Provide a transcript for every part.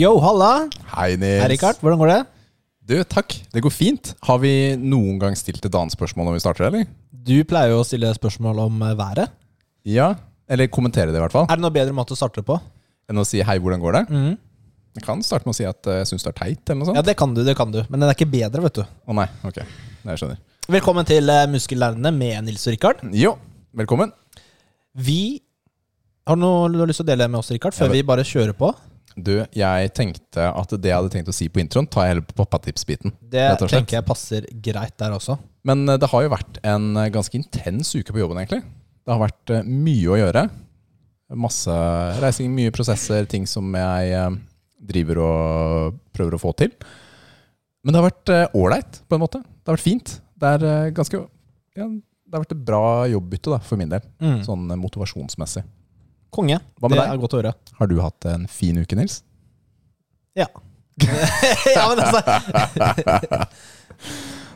Yo, halla! Hei, Nils. Hei, Rikard. Hvordan går det? Du, takk. Det går fint. Har vi noen gang stilt et annet spørsmål når vi starter, eller? Du pleier jo å stille spørsmål om eh, været. Ja. Eller kommentere det, i hvert fall. Er det noe bedre måte å starte på? Enn å si 'hei, hvordan går det'? Mm. Jeg kan starte med å si at eh, jeg syns det er teit, eller noe sånt. Ja, det kan du, det kan du. Men den er ikke bedre, vet du. Å nei, ok. Jeg skjønner. Velkommen til eh, Muskellærerne med Nils og Rikard. Jo, velkommen. Vi Har du noe du har lyst til å dele med oss, Rikard, før vi bare kjører på? Du, jeg tenkte at det jeg hadde tenkt å si på introen, tar jeg heller på pappatips-biten. Det tenker jeg passer greit der også. Men eh, det har jo vært en eh, ganske intens uke på jobben, egentlig. Det har vært eh, mye å gjøre. Masse reising, mye prosesser, ting som jeg driver og prøver å få til. Men det har vært ålreit, på en måte. Det har vært fint. Det ganske ja, Det har vært et bra jobbbytte da, for min del, Mm. sånn motivasjonsmessig. Konge. Hva med det deg? er godt å høre. Har du hatt en fin uke, Nils? Ja. ja, men altså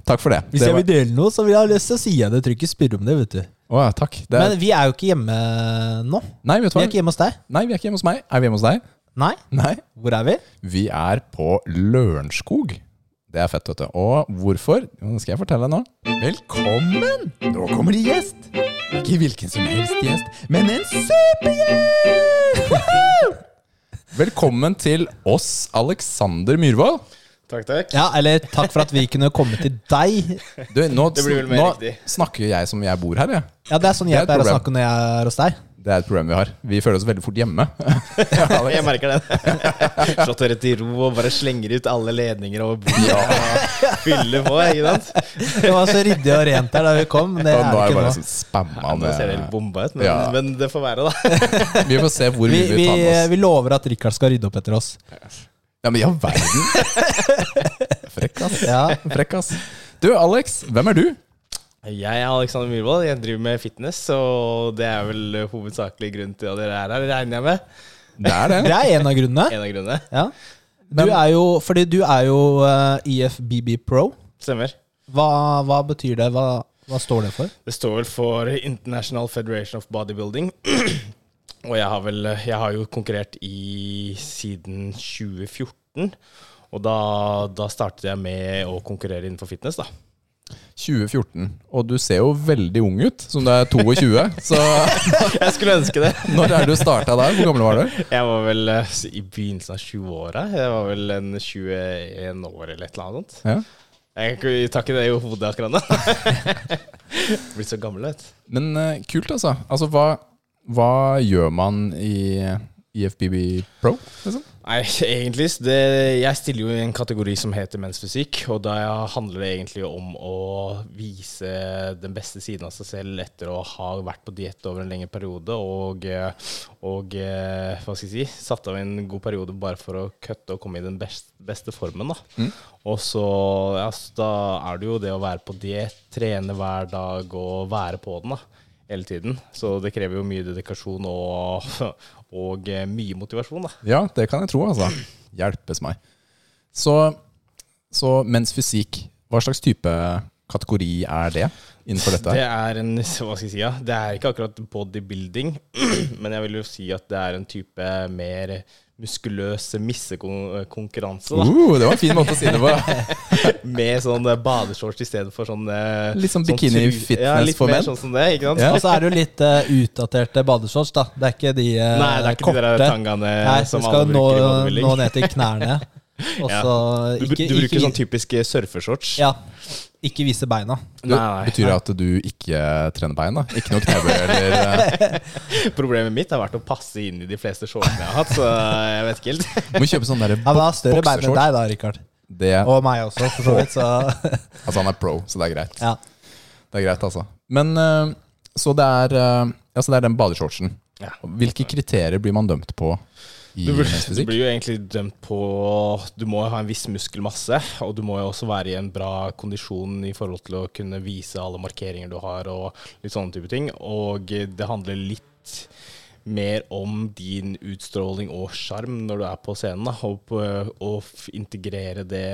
Takk for det. Hvis det jeg vil dele noe, så vil jeg ha lyst til å si det. tror trenger ikke spørre om det, vet du. Å, ja, takk. Det er, Men vi er jo ikke hjemme nå. nei, vet du Vi er ikke hjemme hos deg. Nei, vi er ikke hjemme hos meg. Er vi hjemme hos deg? Nei. Nei. Hvor er vi? Vi er på Lørenskog. Det er fett, vet du. Og hvorfor? Jo, det skal jeg fortelle deg nå. Velkommen! Nå kommer det gjest. Ikke hvilken som helst gjest, men en supergjest! Velkommen til oss, Alexander Myhrvold. Takk, takk. Ja, eller takk for at vi kunne komme til deg. Du, nå, Det blir vel mer nå snakker jeg som jeg bor her, jeg. Ja, det er sånn jeg pleier å snakke når jeg er hos deg. Det er et problem vi har. Vi føler oss veldig fort hjemme. Jeg merker det. Slått dere til ro og bare slenger ut alle ledninger og og fyller på, ikke sant? Det var så ryddig og rent der da vi kom. Det Og er nå er det det bare sånn spamma Ja, nå ser det helt bomba ut, men, Ja. men det får være, da. Vi får se hvor Vi, mye vi vi, tar med oss. vi lover at Rikard skal rydde opp etter oss. Ja, men i all verden! Frekk, ass. Ja. Frekk, ass. Du, Alex, hvem er du? Jeg er Alexander Myhrvold. Jeg driver med fitness, og det er vel hovedsakelig grunnen til at dere er her, regner jeg med. Det er det. Det er en av grunnene. En av grunnene. Ja. Du er jo, fordi du er jo uh, IFBB Pro. Stemmer. Hva, hva betyr det? Hva, hva står det for? Det står vel for International Federation of Bodybuilding. og jeg har vel Jeg har jo konkurrert i siden 2014. Og da, da startet jeg med å konkurrere innenfor fitness, da. 2014. Og du ser jo veldig ung ut, som du er 22. Så Jeg skulle ønske det. når er det du starta der? Hvor gammel var du? Jeg var vel eh, i begynnelsen av 20-åra. Jeg var vel en 21 år eller et eller annet sånt. Ja. Jeg tar ikke det i hodet akkurat nå. Blitt så gammel, vet du. Men uh, kult, altså. Altså, hva, hva gjør man i IFBB Pro? Liksom? Nei, egentlig det, Jeg stiller jo i en kategori som heter mensfysikk, og da handler det egentlig om å vise den beste siden av seg selv etter å ha vært på diett over en lengre periode og, og eh, hva skal jeg si, satt av en god periode bare for å kutte og komme i den beste, beste formen. da. Mm. Og så ja, så da er det jo det å være på diett, trene hver dag og være på den. da hele tiden. Så det krever jo mye dedikasjon og, og eh, mye motivasjon, da. Ja, det kan jeg tro, altså. Hjelpes meg. Så, så mens fysikk, hva slags type kategori er det innenfor dette? Det er en hva skal jeg si, ja? Det er ikke akkurat bodybuilding, men jeg vil jo si at det er en type mer muskuløs missekonkurranse. Uh, det var en fin måte å si det på. Med sånn badeshorts istedenfor sånn Litt sånn bikini-fitness ja, litt for mer menn. Sånn som det, ikke sant? Ja. Og så er det jo litt uh, utdaterte badeshorts, da. Det er ikke de uh, Nei, det er ikke korte. de der tangaene Nei, som alle bruker nå, i bodybuilding. nå ned til knærne. Og Ja. Du, ikke, du bruker ikke, sånn typisk surfeshorts. Ja. Ikke vise beina. Du, betyr det at du ikke trener bein? da? Ikke noe knebøy eller eh, Problemet mitt har vært å passe inn i de fleste shortsene jeg har hatt, så jeg vet ikke helt. Du Må kjøpe sånn derre har større bein enn deg da, Rikard. Det, Og meg også, for så vidt. Så altså han er pro, så det er greit. ja. Det er greit, altså. Men eh, så det er, altså det er den badeshortsen. Ja. Hvilke kriterier blir man dømt på i Du blir, du blir jo egentlig dømt på Du må ha en viss muskelmasse, og du må jo også være i en bra kondisjon i forhold til å kunne vise alle markeringer du har, og litt sånne type ting. Og det handler litt mer om din utstråling og sjarm når du er på scenen, da, og på, å integrere det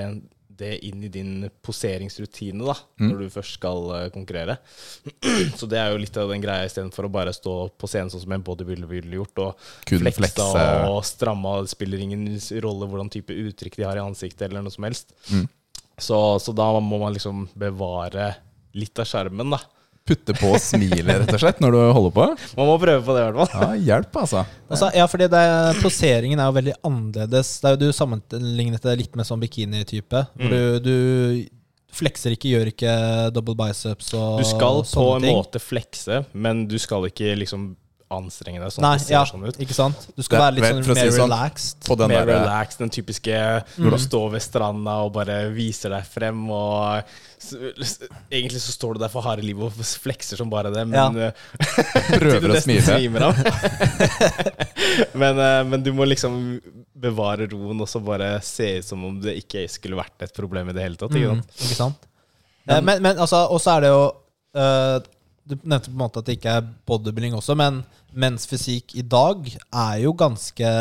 det inn i din poseringsrutine da, Mm. når du først skal eh, konkurrere. Så det er jo litt av den greia istedenfor å bare stå på scenen sånn som en bodybuilder ville gjort, og Kun fleksa flekse. og stramma. Det spiller ingen rolle hvordan type uttrykk de har i ansiktet, eller noe som helst. Mm. Så, så da må man liksom bevare litt av skjermen, da. Putte på smilet, rett og slett, når du holder på? Man må prøve på det, i hvert fall. Ja, hjelp, altså. Altså, ja, fordi det, poseringen er jo veldig annerledes. Det er jo Du sammenlignet det litt med sånn bikini-type. Hvor du, du flekser ikke, gjør ikke double biceps og sånne ting. Du skal på en ting. måte flekse, men du skal ikke liksom anstrenge deg sånn Nei, ja, sånn ut. ikke sant? Du skal Det- være litt vel, sånn mer si mer sånn, relaxed. På den Mer der, relaxed, den typiske når du står ved stranda og bare viser deg frem. Og så, Egentlig så står du der for harde livet og flekser som bare det, men Ja. eh, prøver å smile. men, eh, men du må liksom bevare roen og så bare se ut som om det ikke skulle vært et problem i det hele tatt. Ikke Mm, sant? ikke sant? Men, men, men altså, og så er det jo uh, Du nevnte på en måte at det ikke er bodybuilding også, men menns fysikk i dag er jo ganske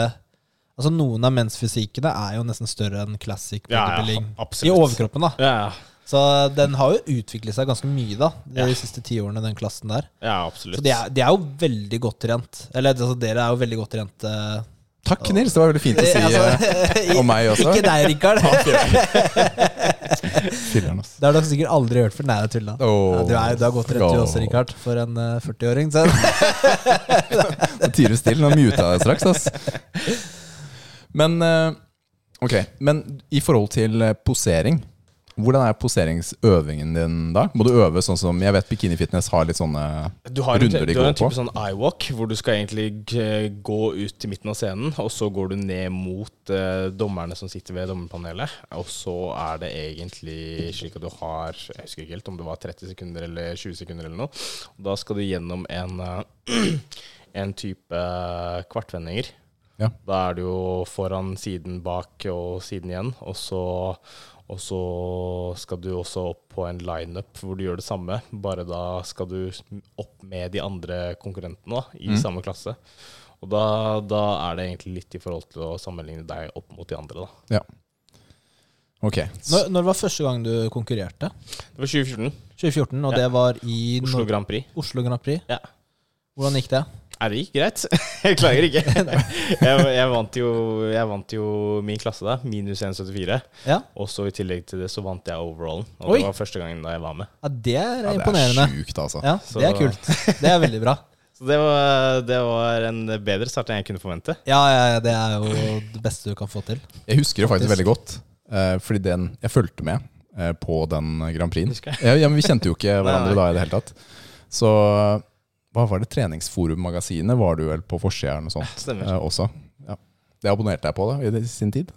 Altså Noen av mensfysikkene er jo nesten større enn classic Ja, ja, bodybuilding. I overkroppen, da. Ja, ja. Så den har jo utviklet seg ganske mye da de Ja. siste ti årene, den klassen der. ja, absolutt. Så de er, de er jo veldig godt trent. Eller altså, dere er jo veldig godt trent. eh, Takk, Nils. Det var veldig fint å si altså, eh, om meg også. Ikke deg, Rikard. Det har dere sikkert aldri hørt før. Nei, jeg tulla. Oh, Ja, du, er, du har gått rett til oss også, Rikard, for en uh, 40-åring. Så Nå tier du stille. Nå muta jeg straks, ass. Men uh, Ok, men i forhold til eh, posering hvordan er poseringsøvingen din da? Må du øve sånn som Jeg vet Bikini Fitness har litt sånne Du har, en, runder de du har en type på. sånn eye-walk, hvor du skal egentlig gå ut til midten av scenen, og så går du ned mot eh, dommerne som sitter ved dommerpanelet. Og så er det egentlig slik at du har Jeg husker ikke helt om det var 30 sekunder eller 20 sekunder eller noe. Og da skal du gjennom en, eh, en type kvartvendinger. Ja. Da er du jo foran, siden, bak og siden igjen. Og så, og så skal du også opp på en lineup hvor du gjør det samme. Bare da skal du opp med de andre konkurrentene da, i Mm. samme klasse. Og da, da er det egentlig litt i forhold til å sammenligne deg opp mot de andre. da. Ok, når, når var første gang du konkurrerte? Det var 2014. 2014, og Ja. det var i Oslo Grand Prix. Oslo Grand Prix. Ja. Hvordan gikk det? Er det gikk greit? jeg klager ikke. jeg, jeg, vant jo, jeg vant jo min klasse da, minus 1,74. Ja, Og så i tillegg til det så vant jeg overallen. Og Oi. det var første gangen da jeg var med. ja Det er ja, det er sjukt, altså. Ja, Så- Det er kult. Det er veldig bra. Så det var, det var en bedre start enn jeg kunne forvente. Ja, ja, ja, det er jo det beste du kan få til. Jeg husker det faktisk veldig godt, eh, fordi den, jeg fulgte med eh, på den Grand Prix-en. Ja, ja, men vi kjente jo ikke hverandre Nei, nei. da i det hele tatt. Så hva var det? Treningsforum-magasinet var du vel på forsida eller noe sånt Stemmer. eh, også. Ja. Det abonnerte jeg på da, i sin tid,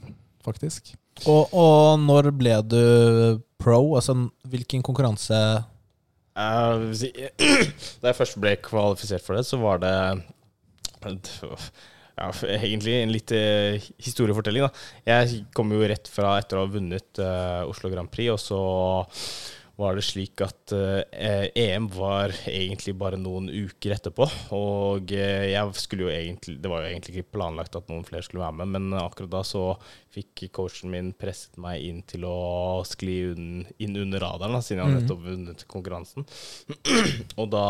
faktisk. Og, og når ble du pro? Altså, hvilken konkurranse uh, da jeg først ble kvalifisert for det, så var det ja, egentlig en litt eh, historiefortelling. Da. Jeg kom jo rett fra etter å ha vunnet uh, Oslo Grand Prix, og så var det slik at eh, EM var egentlig bare noen uker etterpå. Og eh, jeg skulle jo egentlig Det var jo egentlig ikke planlagt at noen flere skulle være med, men akkurat da så fikk coachen min presset meg inn til å skli un- inn under radaren, da, siden jeg hadde Mhm. nettopp vunnet konkurransen. og da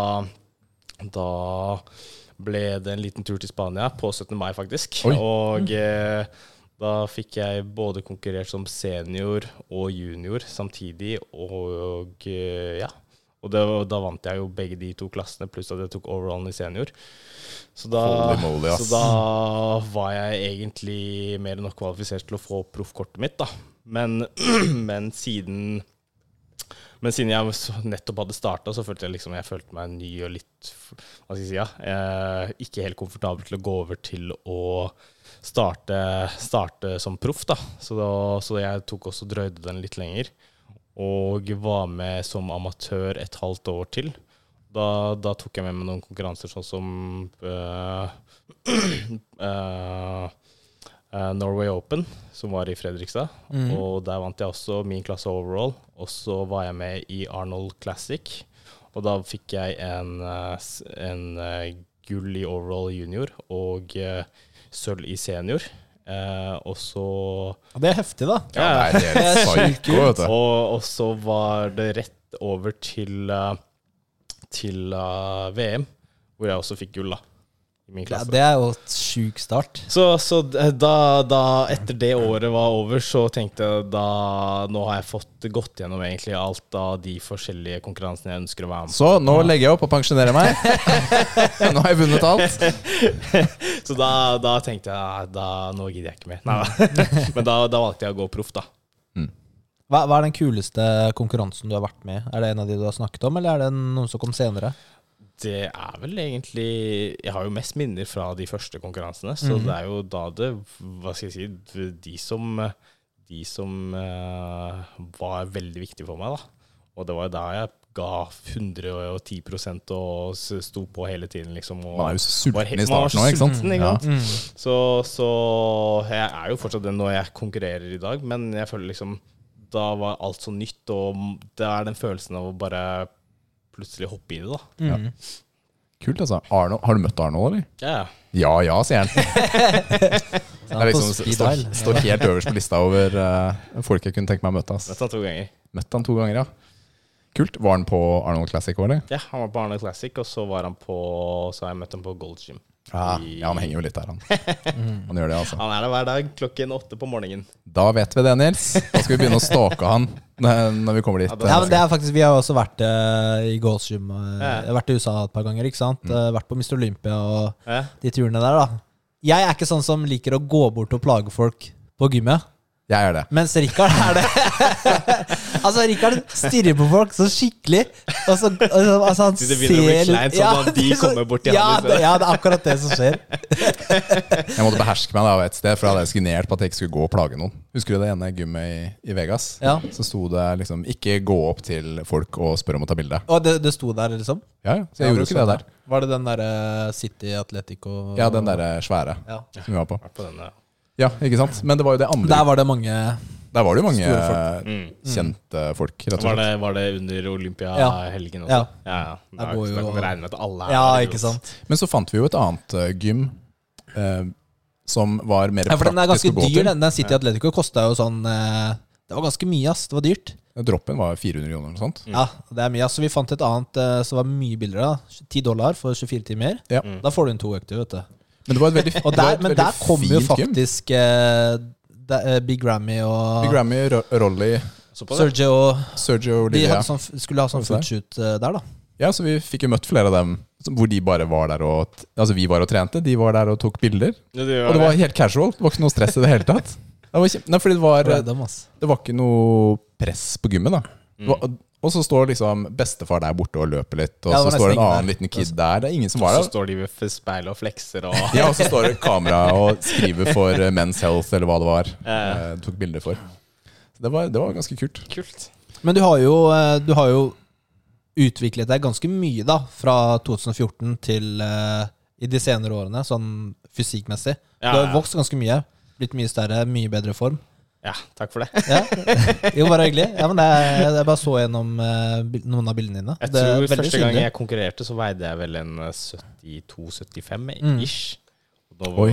da ble det en liten tur til Spania på 17. mai, faktisk. Oi. Og eh, da fikk jeg både konkurrert som senior og junior samtidig, og eh, ja. Og det, da vant jeg jo begge de to klassene, pluss at jeg tok overallen i senior. Så da, moly, så da var jeg egentlig mer enn nok kvalifisert til å få proffkortet mitt, da. Men, men siden men siden jeg nettopp hadde starta, så følte jeg liksom jeg følte meg ny og litt Hva skal jeg si, ja, eh, ikke helt komfortabel til å gå over til å starte, starte som proff. da. Så, da. så jeg tok også drøyde den litt lenger. Og var med som amatør et halvt år til. Da, da tok jeg med meg noen konkurranser sånn som eh, eh, Norway Open, som var i Fredrikstad. Mm. Og der vant jeg også min klasse overall. Og så var jeg med i Arnold Classic. Og da fikk jeg en, en gull i overall junior og eh, sølv i senior. Eh, og så det er heftig, da. Ja, det er helt vet du. og, og så var det rett over til, eh, til eh, VM, hvor jeg også fikk gull, da. I min Ja, det er jo et sjuk start. Så, så da, da etter det året var over, så tenkte jeg da Nå har jeg fått gått gjennom egentlig alt av de forskjellige konkurransene jeg ønsker å være med på. Så nå legger jeg opp og pensjonerer meg. Nå har jeg vunnet alt. Så da, da tenkte jeg da, Nå gidder jeg ikke mer. Nei, da. Men da, da valgte jeg å gå proff, da. Hva, hva er den kuleste konkurransen du har vært med i? Er det en av de du har snakket om, eller er det noen som kom senere? Det er vel egentlig Jeg har jo mest minner fra de første konkurransene, så det er jo da det Hva skal jeg si De som, de som uh, var veldig viktige for meg, da. Og det var da jeg ga 110 og sto på hele tiden, liksom. Og Man er jo så sulten i starten òg, ikke sant? sulten, ikke Ja. Mm. Så, så jeg er jo fortsatt den når jeg konkurrerer i dag, men jeg føler liksom Da var alt så nytt, og det er den følelsen av å bare plutselig hoppe i det, da. Mm. Kult, altså. Arno, har du møtt Arnold, eller? Ja, Ja ja, sier han. Det er liksom, står, står helt øverst på lista over uh, folk jeg kunne tenke meg å møte. ass. Møtte han to ganger. Møtte han to ganger, ja. Kult. Var han på Arnold Classic òg, eller? Ja, han var på Arnold Classic, og så var han på Så har jeg møtt ham på Gold Gym. Ja, ja, han henger jo litt der, han. Han gjør det, altså. Han er der hver dag klokken åtte på morgenen. Da vet vi det, Nils. Da skal vi begynne å stalke han når vi kommer dit. Ja, men det er faktisk, Vi har også vært eh, i Goals eh, vært i USA et par ganger. ikke sant? Eh, vært på Mr. Olympia og Ja. de turene der. da Jeg er ikke sånn som liker å gå bort og plage folk på gymmet. Jeg er det. Mens Rikard er det. altså, Rikard stirrer på folk så skikkelig. Og så, altså, altså, han det begynner å bli kleint, sånn at de kommer bort til ja, han det, ja, det er akkurat det som skjer. Jeg måtte beherske meg da et sted, for jeg hadde signert på at jeg ikke skulle gå og plage noen. Husker du det ene gymmet i, i Vegas? Ja. Så sto det liksom 'ikke gå opp til folk og spør om å ta bilde'. Og det, det sto der, liksom? Ja, ja, så jeg gjorde ikke det der. Var det den derre City Atletico Ja, den derre svære Ja. som vi var på. På denne. Ja, ikke sant? Men det var jo det andre. Der var det mange Der var det jo mange Store folk. Mm. kjente folk, rett og Var, slett. det, var det under Olympiahelgen også? Ja. ja, ja. Da går kan jo- vi regne med at alle er Ja, der, ikke sant? Men så fant vi jo et annet eh, gym eh, som var mer Ja, for den er praktisk ganske å gå dyr. til. Den, den City Atletico kosta jo sånn eh, Det var ganske mye, ass. Det var dyrt. Droppen var 400 kroner eller noe sånt. Ja, det er mye. ass. Så vi fant et annet eh, som var mye billigere. da 10 dollar for 24 timer. Ja. Da får du inn to økter, vet du. Men det var et veldig, Og det der, et men veldig der kom jo faktisk uh, det- uh, Big Grammy og Big Grammy, Ro- Rolly, Så på det. Sergio Sergio De Olivia. hadde sånn, skulle ha sånn footshoot uh, der, da. Ja, så vi fikk jo møtt flere av dem som- hvor de bare var der og Altså vi var og trente, de var der og tok bilder. Ja, det Og det var helt casual. Det var ikke noe stress i det hele tatt. Det var nei, fordi det var, Random, ass. det var ikke noe press på gymmet, da. Det Mm. var, og så står liksom bestefar der borte og løper litt, og Ja, så står en annen der. liten kid der. Det er ingen som var Så står de ved speilet og flekser og Ja, og så står det kamera og skriver for eh, Men's Health, eller hva det var. Ja. eh, tok bilder for. Så det var, det var ganske kult. Kult. Men du har jo, eh, du har jo utviklet deg ganske mye da fra 2014 til uh, i de senere årene, sånn fysikkmessig. Ja, du har vokst ganske mye. Blitt mye større, mye bedre form. Ja, takk for det. Ja. Jo, bare hyggelig. Ja, men det er, jeg bare så gjennom eh, noen av bildene dine. Jeg tror Første gang synlig. jeg konkurrerte, så veide jeg vel en eh, 72-75 Mm. ish. Oi. Nå,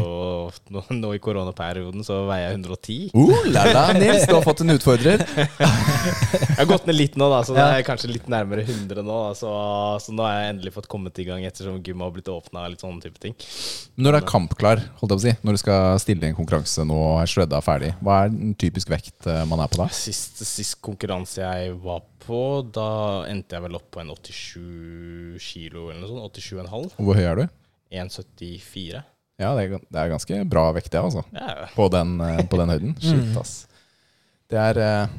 nå, nå i koronaperioden så veier jeg 110. Uh, la la, Nils, du har fått en utfordrer. Jeg har gått ned litt nå, da, så nå er jeg kanskje litt nærmere 100 nå. Da, så, så nå har jeg endelig fått kommet i gang ettersom gym har blitt åpna. Når du er kampklar, holdt jeg på å si, når du skal stille i en konkurranse nå og er shredda ferdig, hva er den typisk vekt eh, man er på da? Sist, sist konkurranse jeg var på, da endte jeg vel opp på en 87 kilo eller noe sånt. 87,5. Hvor høy er du? 1,74. Ja, det er, det er ganske bra vekt, det, altså. Ja, På den, eh, på den høyden. Shit, ass. Det er eh,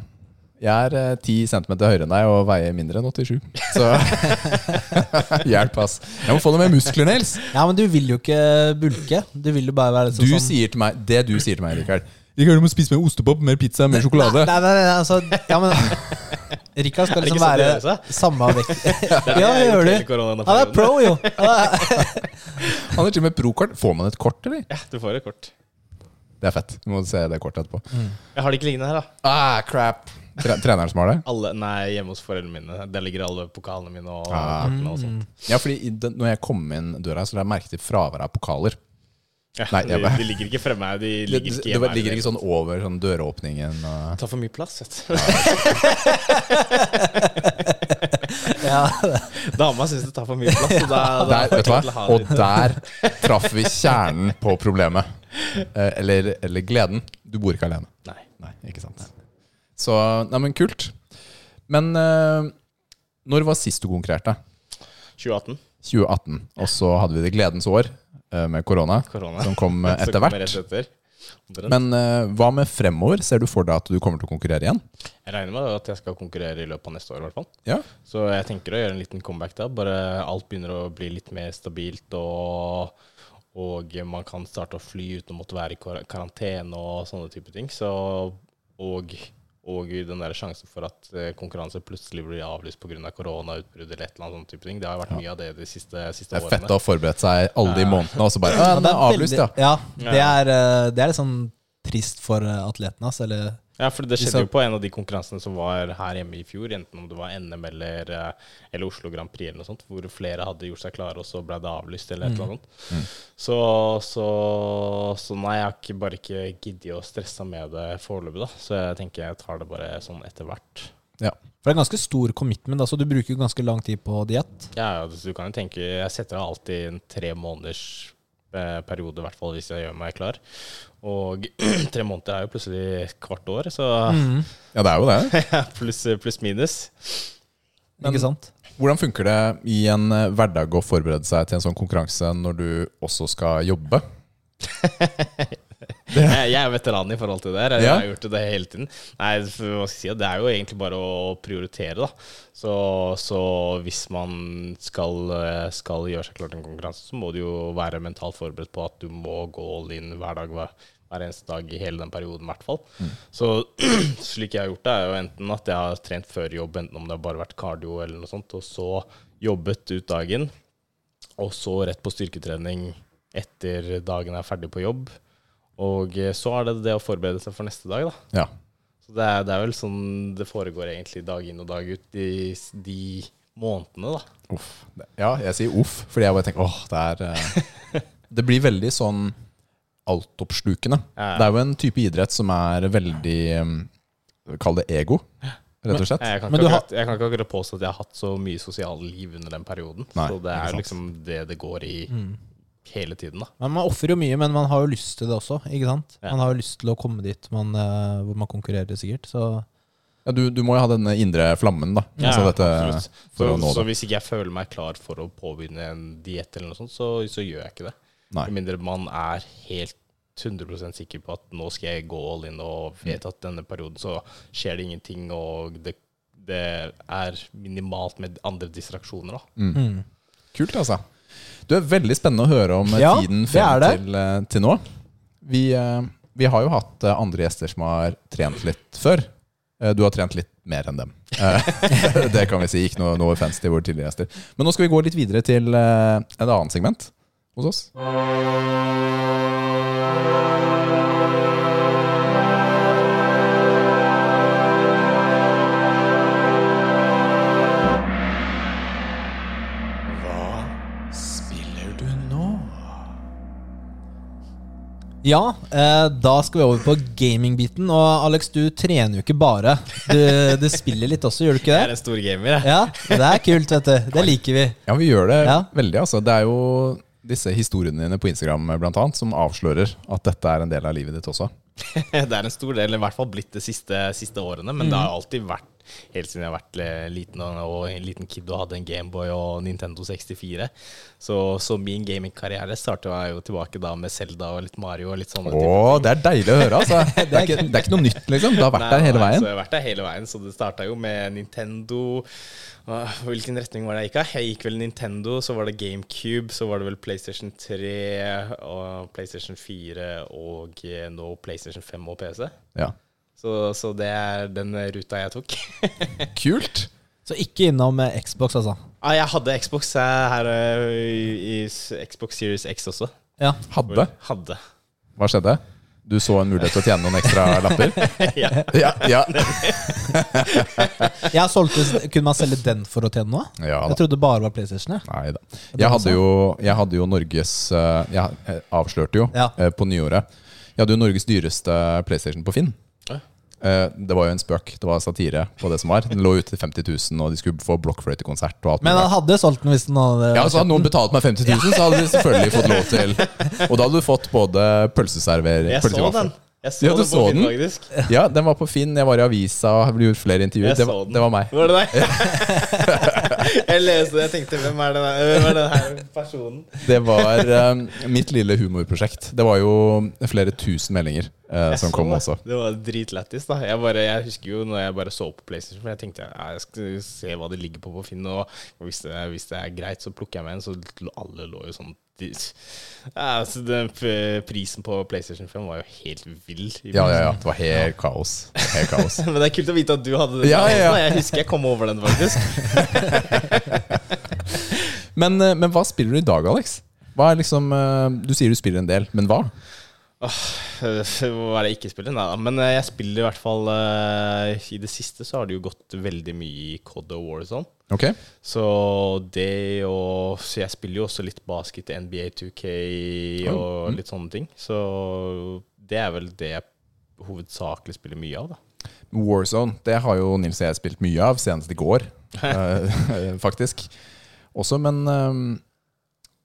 Jeg er ti 10 cm høyere enn deg og veier mindre enn 87. Så hjelp, ass. Jeg må få noe mer muskler, Nils. Ja, men du vil jo ikke bulke. Du vil jo bare være Du sånn sier til meg Det du sier til meg, Rikard Rikard, du må spise mer ostepop, mer pizza, mer sjokolade. Nei, nei, nei, altså Ja, men Rikard skal liksom sånn være samme vekt. Er det Ja, gjør du. Han er pro, jo. Han er- til og med pro-kort. Får man et kort, eller? Ja, du får et kort. Det er fett. Du må se det kortet etterpå. Jeg har det ikke liggende her, da. Ah, crap Tre Treneren som har det? Alle, nei, hjemme hos foreldrene mine. Der ligger alle pokalene mine og Ah. og sånt. Ja, fordi den, når jeg kom inn døra, så la jeg merke til fraværet av pokaler. Ja, Nei, de, de ligger ikke fremme. De Det, ligger ikke det hjemme her. ligger ikke sånn over sånn døråpningen og Tar for mye plass, vet du. Ja, Dama syns det tar for mye plass. Og, da, da der, vet hva? Og der traff vi kjernen på problemet. Eh, Eller, eller gleden. Du bor ikke alene. Nei. Nei, ikke sant. Så, nei, men kult. Men eh, når var sist du konkurrerte? 2018. 2018. Og så hadde vi det gledens år med korona, som kom eh, etter hvert. Men uh, hva med fremover? Ser du for deg at du kommer til å konkurrere igjen? Jeg regner med at jeg skal konkurrere i løpet av neste år, i hvert fall. Ja. Så jeg tenker å gjøre en liten comeback da. Bare alt begynner å bli litt mer stabilt, og, og man kan starte å fly uten å måtte være i kar- karantene og sånne type ting. Så, og, og den der sjansen for at eh, konkurranse plutselig blir avlyst pga. koronautbrudd eller et eller annet sånn type ting. Det har vært mye av det de siste, siste Det er årene. fett å ha forberedt seg alle de månedene, og så bare Ja, den er avlyst, ja. ja. Det er, eh, det er litt sånn trist for eh, atletene hans, eller Ja, for det skjedde jo på en av de konkurransene som var her hjemme i fjor, enten om det var NM eller, eh, eller Oslo Grand Prix eller noe sånt, hvor flere hadde gjort seg klare, og så ble det avlyst eller et eller annet Mm. Så, så, så nei, jeg har ikke, bare ikke giddet å stresse med det foreløpig, da. Så jeg tenker jeg tar det bare sånn etter hvert. ja. For det er ganske stor commitment, altså du bruker jo ganske lang tid på diett. Ja, ja, du kan jo tenke Jeg setter av alltid en tre måneders eh, periode, i hvert fall hvis jeg gjør meg klar. Og tre måneder er jo plutselig kvart år, så Ja, det er jo det. pluss plus minus. Men- ikke sant? Hvordan funker det i en eh, hverdag å forberede seg til en sånn konkurranse når du også skal jobbe? Jeg, er veteran i forhold til det. her. Jeg Ja. har gjort det hele tiden. Nei, hva skal jeg si, Det er jo egentlig bare å prioritere, da. Så, så hvis man skal, eh, skal gjøre seg klar til en konkurranse, så må du jo være mentalt forberedt på at du må gå all in hver dag. Hver, hver eneste dag i hele den perioden, i hvert fall. Så slik jeg har gjort det, er jo enten at jeg har trent før jobb, enten om det har bare vært cardio eller noe sånt, og så jobbet ut dagen, og så rett på styrketrening etter dagen er ferdig på jobb. Og eh, så er det det å forberede seg for neste dag, da. Ja. Så det er, det er vel sånn det foregår egentlig dag inn og dag ut de, de månedene, da. Uff. Ja, jeg sier uff, fordi jeg bare tenker åh, det er eh, Det blir veldig sånn altoppslukende. Ja. Det er jo en type idrett som er veldig um, Kall det ego, rett og slett. Jeg kan, Men har- akkurat, jeg kan ikke akkurat påstå at jeg har hatt så mye sosialt liv under den perioden. Nei, så det er liksom det det går i hele tiden, da. Men Man ofrer jo mye, men man har jo lyst til det også. ikke sant? Ja. Man har jo lyst til å komme dit man, uh, hvor man konkurrerer, sikkert. Så Ja, du, du må jo ha denne indre flammen, da. Ja, altså dette, absolutt. for Så, å nå så det. hvis ikke jeg føler meg klar for å påbegynne en diett, eller noe sånt, så, så gjør jeg ikke det. Med mindre man er helt 100% sikker på at nå skal jeg gå all in og vet at denne perioden så skjer det ingenting, og det, det er minimalt med andre distraksjoner. da. mm. Kult, altså. Du er veldig spennende å høre om eh, Ja, tiden frem til, eh, til nå. Vi, eh, vi har jo hatt andre gjester som har trent litt før. Du har trent litt mer enn dem. Det kan vi si. Ikke noe, noe offense til våre tidligere gjester. Men nå skal vi gå litt videre til et annet segment hos oss. Ja, eh, da skal vi over på gamingbiten. Og Alex, du trener jo ikke bare. Du, du spiller litt også, gjør du ikke det? Jeg er en stor gamer, jeg. Ja, det er kult, vet du. Det liker vi. Ja, vi gjør det Ja. veldig. altså. Det er jo disse historiene dine på Instagram blant annet, som avslører at dette er en del av livet ditt også. Det er en stor del, i hvert fall blitt de siste, siste årene. Men det har alltid vært, helt siden jeg har vært eh, liten og, en liten kid og hadde en Gameboy og Nintendo 64. Så, så min gamingkarriere starta jo tilbake da med Zelda og litt Mario og litt sånne Åh, det er deilig å høre, altså. Det er ikke, det er ikke noe nytt, liksom. Du har vært Nei, der hele nei, veien. Så jeg har vært der hele veien. Så det starta jo med Nintendo. Hvilken retning var det jeg gikk av? Jeg gikk vel Nintendo, så var det GameCube, så var det vel PlayStation 3 og PlayStation 4 og eh, nå PlayStation 5 og PC. Ja. Så, så det er den ruta jeg tok. Kult. Så ikke innom eh, Xbox, altså. ah, jeg hadde Xbox eh, her eh, i, i Xbox Series X også. Ja. Hadde. Hadde. Hva skjedde? Du så en mulighet til å tjene noen ekstra lapper? Ja. Ja, ja. Jeg solgte, Kunne man selge den for å tjene noe? ja da. Jeg trodde det bare var PlayStation. Ja. Nei da. Jeg hadde jo, jeg hadde jo Norges Jeg avslørte jo Ja. på nyåret. Jeg hadde jo Norges dyreste PlayStation på Finn. Eh, Det var jo en spøk. Det var satire på det som var. Den lå ute til 50 000, og de skulle få blokkfløytekonsert og alt Men han hadde solgt den hvis den hadde Ja, så hadde noen betalt meg 50 000, så hadde de selvfølgelig fått lov til Og da hadde du fått både pølseservering Jeg så den. Jeg så Ja, du den på så Finn, den? faktisk. Ja, den var på Finn, jeg var i avisa, og ble gjort flere intervjuer. Jeg Det var, den. det var meg. Var det deg? jeg leste det, jeg tenkte hvem er det? Hvem er denne personen? Det var eh, mitt lille humorprosjekt. Det var jo flere tusen meldinger uh, som så kom også. Det var dritlættis, da. Jeg, bare, jeg husker jo når jeg bare så på PlayStation, for jeg tenkte ja, jeg skal se hva det ligger på på Finn, og hvis det, hvis det er greit, så plukker jeg meg en. Så alle lå jo sånn de, ja, altså, den Prisen på PlayStation 5 var jo helt vill. Ja, ja, ja. Det var helt kaos. Helt kaos. Men det er kult å vite at du hadde den. Ja, ja, ja. Jeg husker jeg kom over den, faktisk. Men, eh, men hva spiller du i dag, Alex? Liksom eh, Du sier du spiller en del, men hva? Hva er det jeg ikke spiller? Nei da. Men eh, jeg spiller i hvert fall uh, I det siste så har det jo gått veldig mye i COD og Warzone. Okay. Så det og Så jeg spiller jo også litt basket, NBA 2K og Mm. litt sånne ting. Så det er vel det jeg hovedsakelig spiller mye av, da. Warzone, det har jo Nils og jeg spilt mye av, senest i går, eh, faktisk. Også, men um,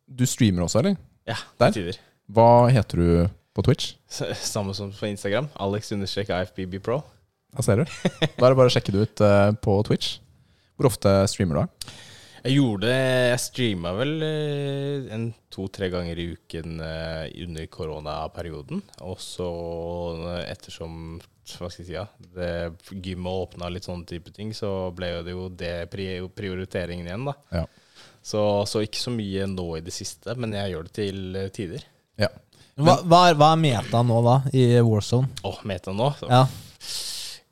du streamer også, eller? Ja, det til tider. Hva heter du på Twitch? Samme som på Instagram. Alex understreker AFBB Pro. Da ser du. Da er det bare å sjekke det ut eh, på Twitch. Hvor ofte streamer du? Jeg gjorde Jeg streama vel eh, en to-tre ganger i uken eh, under koronaperioden. Og så ettersom hva skal jeg si, ja, det gymmet åpna litt sånne type ting, så ble jo det jo det prioriteringen igjen, da. Ja. Så, så ikke så mye nå i det siste, men jeg gjør det til tider. Hva, hva, er, hva er meta nå, da, i Warzone? Åh, meta nå? Så. Ja.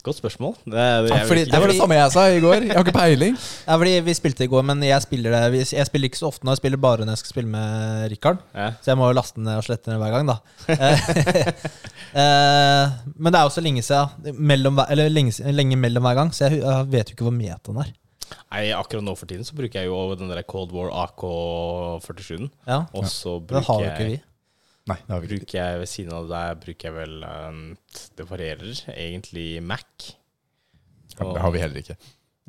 Godt spørsmål. Det, jeg Fordi, det var det samme jeg sa i går. Jeg har ikke peiling. Ja, fordi Vi spilte i går, men jeg spiller det Jeg spiller ikke så ofte nå. Jeg spiller bare når jeg skal spille med Rikard. Ja. Så jeg må jo laste ned og slette ned hver gang, da. Eh, men det er jo så lenge siden mellom, Eller lenge, lenge mellom hver gang, så jeg, jeg vet jo ikke hvor metaen er. Nei, akkurat nå for tiden så bruker jeg jo den der Cold War AK-47-en. Ja, Og så Det har bruker jo ikke vi. Jeg Nei, det har vi ikke. bruker jeg ved siden av det bruker jeg vel um, Det varierer. Egentlig Mac. Det har vi heller ikke.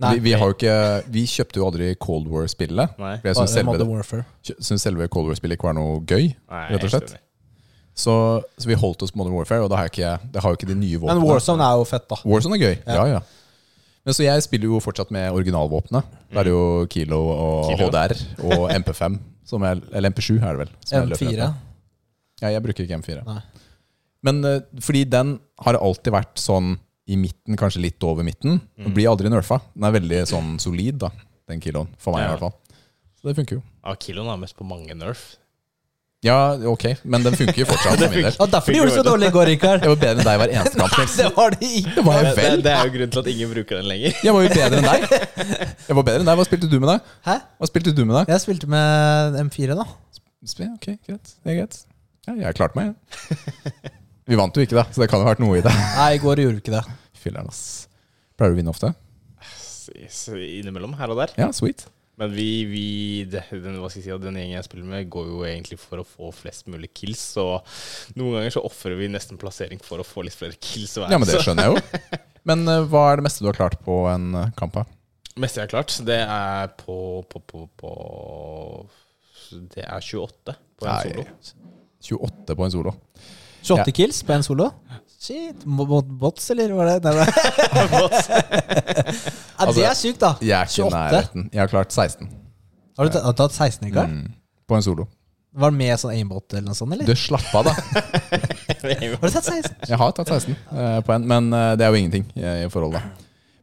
Nei. Vi, vi, har jo ikke, vi kjøpte jo aldri Cold War-spillet. Jeg syns selve, Modern Warfare. synes selve Cold War-spillet ikke var noe gøy. Nei, Rett og slett. Så, så vi holdt oss på Modern Warfare, og det har, jeg ikke, det har jo ikke de nye Men våpnene. Warzone er jo fett, da. Warzone er gøy. Ja. Ja, ja. Men så jeg spiller jo fortsatt med originalvåpenet. Da er det jo Kilo og Kilo. HDR og MP5. Som er, eller MP7 er det vel. som jeg løper M4. Ja, jeg bruker ikke M4. Nei. Men eh, fordi den har alltid vært sånn i midten, kanskje litt over midten. Den blir aldri nerfa. Den er veldig sånn solid, da, den kiloen. For meg, Ja. i hvert fall. Så det funker jo. Ja, Kiloen er mest på mange nerf. Ja, ok, men den funker jo fortsatt det funker. Og derfor gjorde du så dårlig i går, Rikard. Jeg var bedre enn deg hver eneste kamp. Nei, Det var det ikke. Det var Det, jeg det, vel. det er jo grunnen til at ingen bruker den lenger. Jeg var jo bedre enn deg. Jeg var bedre enn deg. Hva spilte du med deg? Hæ? Hva spilte du med deg? Jeg spilte med M4, da. Sp- Ok, greit. Det er greit. Ja, jeg klarte meg, jeg. Vi vant jo ikke, da, så det kan jo ha vært noe i det. Nei, i går gjorde vi ikke det. Filler'n, ass. Pleier du å vinne ofte? Innimellom, her og der. Ja, sweet. Men vi, vi det, den, hva skal jeg si, den gjengen jeg spiller med, går jo egentlig for å få flest mulig kills. Så noen ganger så ofrer vi nesten plassering for å få litt flere kills hver. Ja, men det skjønner jeg jo. Men uh, hva er det meste du har klart på en eh, kamp? da? meste jeg har klart, det er på, på, på, på Det er 28 på en solo. 28 på en solo. 28 kills på en solo? Shit. Mot bots, eller var det? Nei, nei. ja, det er sykt, da. Jeg er ikke 28. nærheten. Jeg har klart 16 Har du, tatt- har du tatt 16, Rikard? mm, på en solo. Var det med sånn aimbot eller noe sånt, eller? Du, slapp av, da. Har du tatt 16? Jeg har tatt 16 eh, på en, men eh, det er jo ingenting i, i forhold, da.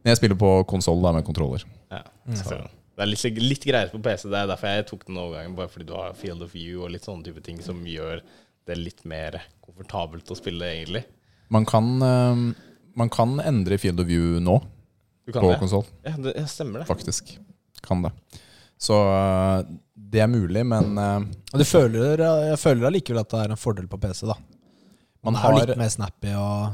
Men jeg spiller på konsoll med kontroller. Ja, så det er litt, litt greier på PC. Det er derfor jeg tok den overgangen. Bare fordi du har field of view og litt sånne type ting som gjør det litt mer komfortabelt å spille, egentlig. Man kan, eh, man kan endre field of view nå Du kan på det? konsoll, Ja, det ja, stemmer det. faktisk. Kan det. Så eh, det er mulig, men eh, du føler, jeg føler allikevel at det er en fordel på PC, da. Man har litt mer snappy og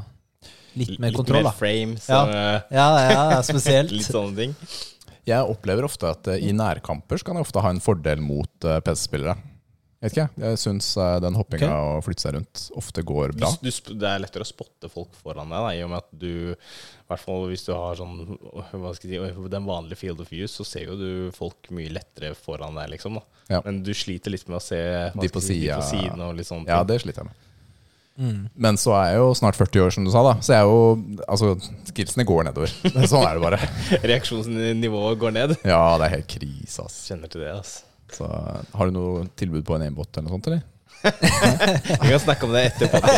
litt mer Litt kontroll, mer frames. frame, så Ja. Ja, ja, ja, spesielt. litt sånne ting. Jeg opplever ofte at eh, i nærkamper så kan jeg ofte ha en fordel mot eh, PC-spillere. Vet ikke, jeg syns eh, den hoppinga okay. og flytte seg rundt ofte går bra. du, det er lettere å spotte folk foran deg, da, i og med at du I hvert fall hvis du har sånn hva skal jeg si, den vanlige field of views, så ser jo du folk mye lettere foran deg, liksom. da Ja. Men du sliter litt med å se De på si, de på siden og litt sånn. Ja, det sliter jeg med. Mm. Men så er jeg jo snart 40 år, som du sa, da. Så jeg er jo Altså, skillsene går nedover. Sånn er det bare. Reaksjonsnivået går ned. Ja, det er helt krise, ass. Kjenner til det, ass. Så har du noe tilbud på en aimbot eller noe sånt, eller? Vi kan snakke om det etterpå.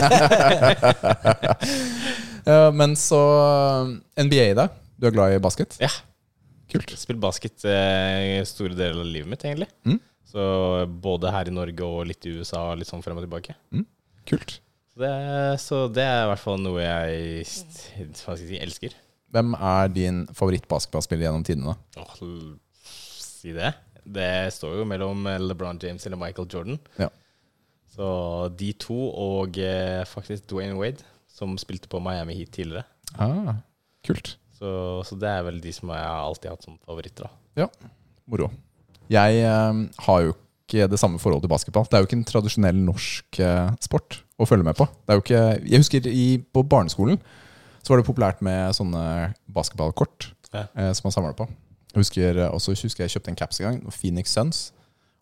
Ja, men så NBA, da? Du er glad i basket? Ja. Kult. Spilt basket eh, store deler av livet mitt, egentlig. Mm. Så både her i Norge og litt i USA, litt sånn frem og tilbake. Kult. Det, så det er i hvert fall noe jeg jeg si, elsker. Hvem er din favorittbasketballspiller gjennom tidene? Åh, si det. Det står jo mellom LeBron James eller Michael Jordan. Ja. Så de to, og eh, faktisk Dwayne Wade, som spilte på Miami Heat tidligere. Ah, kult. Så, så det er vel de som jeg har alltid hatt som favoritter. da. Ja, Moro. Jeg eh, har jo ikke det samme forholdet til basketball. Det er jo ikke en tradisjonell norsk eh, sport å følge med på. Det er jo ikke, jeg husker i, på barneskolen så var det populært med sånne basketballkort Ja. eh, som man samla på. Jeg husker, eh, også husker jeg kjøpte en caps en gang, Phoenix Suns.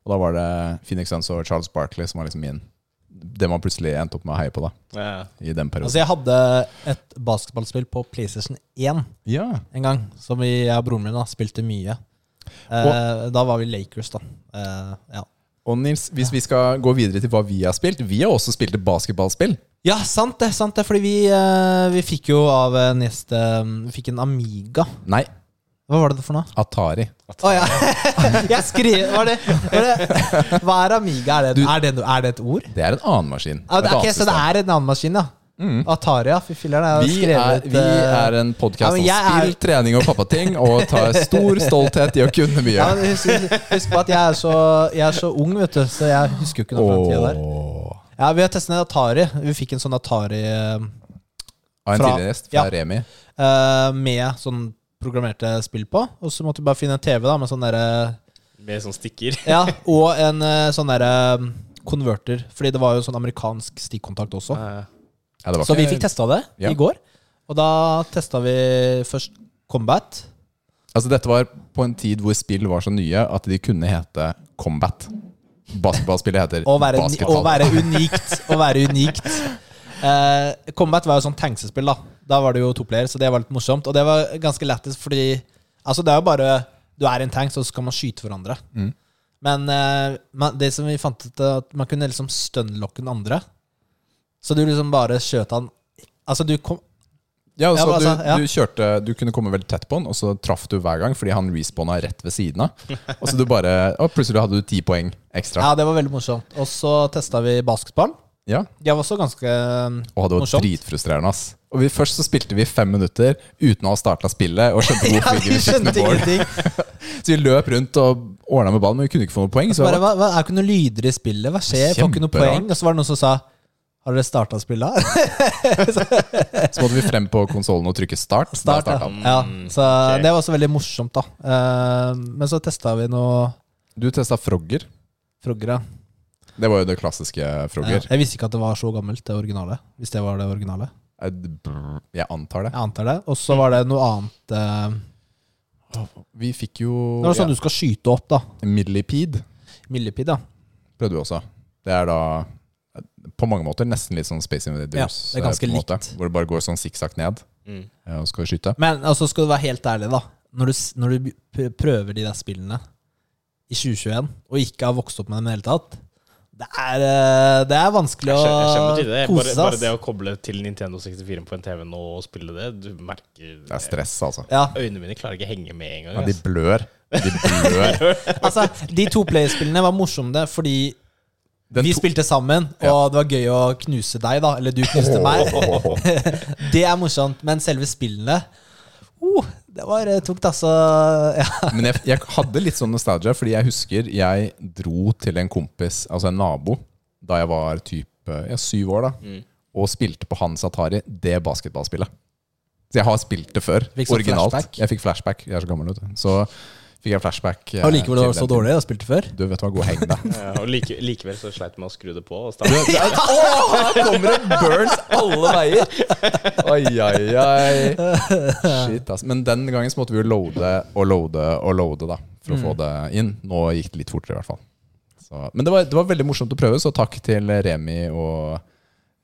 Og da var det Phoenix Suns og Charles Barkley som var liksom min Det man plutselig endte opp med å heie på da Ja. i den perioden. Altså, jeg hadde et basketballspill på PlayStation 1 ja. en gang, som vi, jeg og broren min da, spilte mye. Eh, da var vi Lakers, da. Eh, ja. Og Nils, hvis vi skal gå videre til hva vi har spilt Vi har også spilt et basketballspill. ja, sant det. sant det Fordi vi, eh, vi fikk jo av en gjest eh, Vi fikk en Amiga. Nei, Hva var det for noe? Atari. Å ja. jeg skrev Var det, var det Hva er Amiga? Er det, er, det, er det et ord? Det er en annen maskin. Ah, det, Et ok, så det er en annen maskin, ja. Atari, ja. Fy har Vi er, vi eh, er en podkast Ja, om spill, er- trening og pappating, og tar stor stolthet i å kunne mye. ja, men husk, husk på at jeg er, så, jeg er så ung, vet du, så jeg husker jo ikke noe fra den tida der. Ja, Vi har testet en Atari. Vi fikk en sånn Atari eh, Av en tidligere gjest fra ja. Remi. eh, med sånn programmerte spill på. Og så måtte vi bare finne en TV da med sånn derre Med sånn stikker. Ja, og en sånn derre konverter. Fordi det var jo sånn amerikansk stikkontakt også. Ja. Ja, var Så vi fikk testa det Ja. i går. Og da testa vi først Combat. Altså Dette var på en tid hvor spill var så nye at de kunne hete Combat. Basketballspillet heter Å være, å basketball. være unikt. Å være unikt. Eh, Combat var jo sånn tanksespill, da. Da var det jo toplayer, så det var litt morsomt. Og det var ganske lættis, fordi Altså, det er jo bare Du er en tank, så skal man skyte hverandre. Mm. Men eh, det som vi fant ut, at man kunne liksom stunlocke den andre. Så du liksom bare skjøt han Altså, du kom Ja, altså, Ja, du, altså, ja. du kjørte Du kunne komme veldig tett på han, og så traff du hver gang fordi han respawna rett ved siden av. Og så du bare Og plutselig hadde du ti poeng ekstra. Ja, det var veldig morsomt. Og så testa vi basketball. Ja, Det var også ganske Og det var Morsomt. dritfrustrerende. ass Og vi, Først så spilte vi fem minutter uten å ha starta spillet og skjønte Ja, vi skjønte ingenting. Så vi løp rundt og ordna med ballen, men vi kunne ikke få noe poeng. Så, Bare, hva, hva, er ikke noe lyder i spillet? Hva skjer? Får ikke noe poeng? Og så var det noen som sa Har dere starta spillet? så måtte vi frem på konsollen og trykke start. Start, da ja. ja. Så okay. det var også veldig morsomt, da. Eh, men så testa vi noe Du testa Frogger. Frogger, ja. Det var jo det klassiske Frogger. Jeg visste ikke at det var så gammelt, det originale. Hvis det var det originale. Eh, Jeg antar det. Jeg antar det. Og så var det noe annet eh, Vi fikk jo Det var sånn du skal skyte opp, da. ja, Millipede Millipede, ja. prøvde vi også. Det er da på mange måter nesten litt sånn Space Invaders. Ja, det er ganske likt. måte. Hvor det bare går sånn sikksakk ned, Mm. eh, og skal skyte. Men altså, skal du være helt ærlig, da. Når du, når du prøver de der spillene i 2021, og ikke har vokst opp med dem i det hele tatt det er, eh, det er vanskelig å kose seg. bare bare, det å koble til Nintendo 64 på en TV nå og spille det, du merker Det er stress, altså. Ja, Øynene mine klarer ikke å henge med engang. Ja, de blør. De blør. altså, De to playerspillene var morsomme fordi vi spilte sammen, og det var gøy å knuse deg, da. Eller du knuste meg. Det er morsomt. Men selve spillene oh, Det var eh, tungt, altså. Ja. Men jeg, jeg hadde litt sånn nostalgia, fordi jeg husker jeg dro til en kompis, altså en nabo, da jeg var type ja, syv år. da Mm. og spilte på hans Atari det basketballspillet. Så jeg har spilt det før. Sånn originalt. flashback? Jeg fikk flashback. Jeg er så gammel, vet du. Så fikk jeg flashback. eh, Og likevel var det så dårlig og spilte før. Du vet hva, gå og heng deg. Ja, og like, likevel så sleit jeg med å skru det på. Og Du, det er- Åh, her kommer det burns alle veier! Oi, oi, oi. Shit, ass. Men den gangen så måtte vi jo loade og loade og loade da for å få det inn. Nå gikk det litt fortere, i hvert fall. Så, men det var, det var veldig morsomt å prøve, så takk til Remi og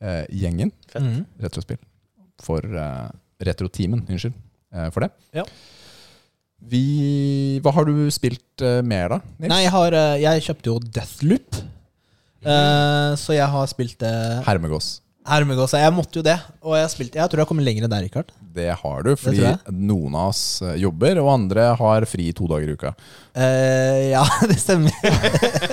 eh, gjengen. Fett. Retrospill. For eh, Retroteamen, unnskyld, eh, for det. Ja. Vi Hva har du spilt uh, mer, da? Nils? Nei, jeg, har, uh, jeg kjøpte jo Deathloop. Uh, så jeg har spilt det Hermegås. Hermegås. Jeg måtte jo det. Og jeg, har spilt, jeg tror jeg kommer lenger enn deg, Rikard. Det har du, fordi noen av oss jobber, og andre har fri to dager i uka. Ja, det stemmer.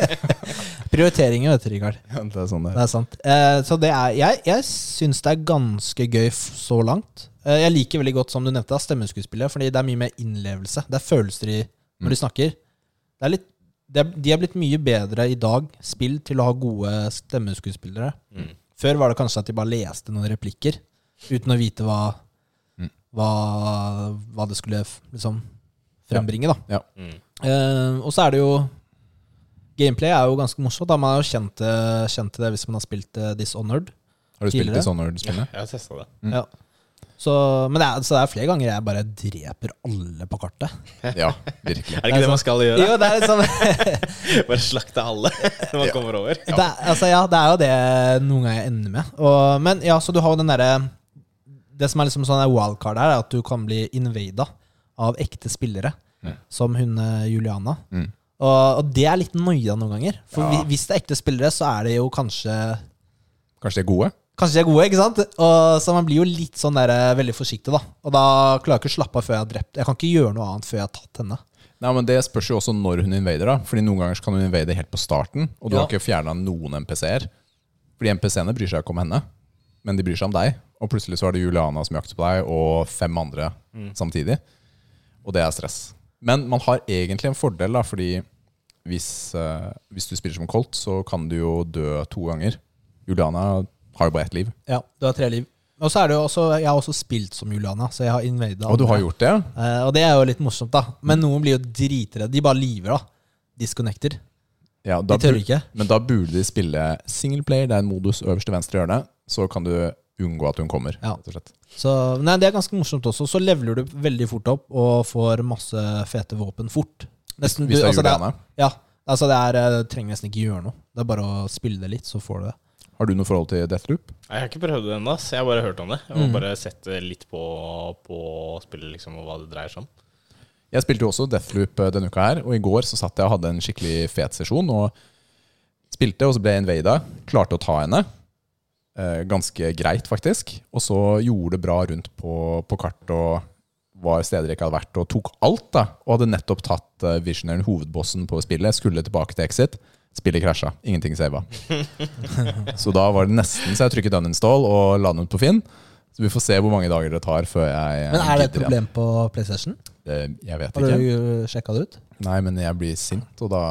Prioriteringer, vet du, Rikard. Det er sånn det Det er sant. Så det er Jeg, jeg syns det er ganske gøy så langt. Eh, jeg liker veldig godt, som du nevnte, stemmeskuespillet, fordi det er mye mer innlevelse. Det er følelser i når Mm. de snakker. Det er litt, de, er, de er blitt mye bedre i dag, spill, til å ha gode stemmeskuespillere. Mm. Før var det kanskje at de bare leste noen replikker uten å vite hva, Mm. hva, hva det skulle liksom frembringe. da Ja. Mm. Eh, Og så er det jo Gameplay er jo ganske morsomt. Da. Man har jo kjent, det- kjent det hvis man har spilt eh, Dishonored. Har du spilt Dishonored-spillet? Ja. Jeg har testa det. Mm. Ja. Så, men det er, så det er flere ganger jeg bare dreper alle på kartet. Ja, virkelig. Er det ikke det man skal gjøre? Jo, det er liksom Bare slakte alle når man kommer over? det, er, altså, ja, det er jo det noen ganger jeg ender med. Og, men ja, så du har jo den derre Det som er liksom sånn wildcard her, er at du kan bli invada av ekte spillere. Mm. Som hun eh, Juliana. Mm. Og, og det er litt noia noen ganger. For Ja. hvi- hvis det er ekte spillere, så er det jo kanskje Kanskje de er gode? Kanskje de er gode, ikke sant? Og, så man blir jo litt sånn der, eh, veldig forsiktig, da. Og da klarer jeg ikke å slappe av før jeg har drept Jeg kan ikke gjøre noe annet før jeg har tatt henne. Nei, men Det spørs jo også når hun invader. da Fordi Noen ganger kan hun invade helt på starten, og du Ja. har ikke fjerna noen MPC-er. Fordi MPC-ene bryr seg ikke om henne, men de bryr seg om deg. Og plutselig så er det Juliana som jakter på deg, og fem andre samtidig. Og det er stress. Men man har egentlig en fordel, da, fordi hvis, eh, hvis du spiller som Colt, så kan du jo dø to ganger. Juliana har jo bare ett liv. Ja, du har tre liv. Og så er det jo også Jeg har også spilt som Juliana, så jeg har invada Og du har gjort det? Eh, og det er jo litt morsomt, da. Men noen blir jo dritredde. De bare liver, da. Disconnecter. Ja, De tør ikke. Men da burde de spille singleplayer. Det er en modus øverst til venstre hjørne. Så kan du unngå at hun kommer. Ja. Så nei, det er ganske morsomt også. Så leveler du veldig fort opp og får masse fete våpen fort. Nesten, Hvis det er altså, det er, Juliana. ja, altså det er eh, trenger nesten ikke gjøre noe. Det er bare å spille det litt, så får du det. Har du noe forhold til Deathloop? Jeg har ikke prøvd det ennå, jeg har bare hørt om det. Jeg har Mm. bare sett eh, litt på, på spillet liksom, og hva det dreier seg om. Jeg spilte jo også Deathloop eh, denne uka her, og i går så satt jeg og hadde en skikkelig fet sesjon. Og spilte, og så ble jeg invada. Klarte å ta henne. Eh, ganske greit, faktisk. Og så gjorde det bra rundt på, på kart og var steder jeg ikke hadde vært, og tok alt. da Og hadde nettopp tatt Visionaren, hovedbossen på spillet. Skulle tilbake til Exit. Spillet krasja. Ingenting sava. så da var det nesten så jeg trykket uninstall og la den ut på Finn. Så vi får se hvor mange dager det tar før jeg Men er det et problem igjen. på PlayStation? Det, jeg vet Har ikke. du sjekka det ut? Nei, men jeg blir sint, og da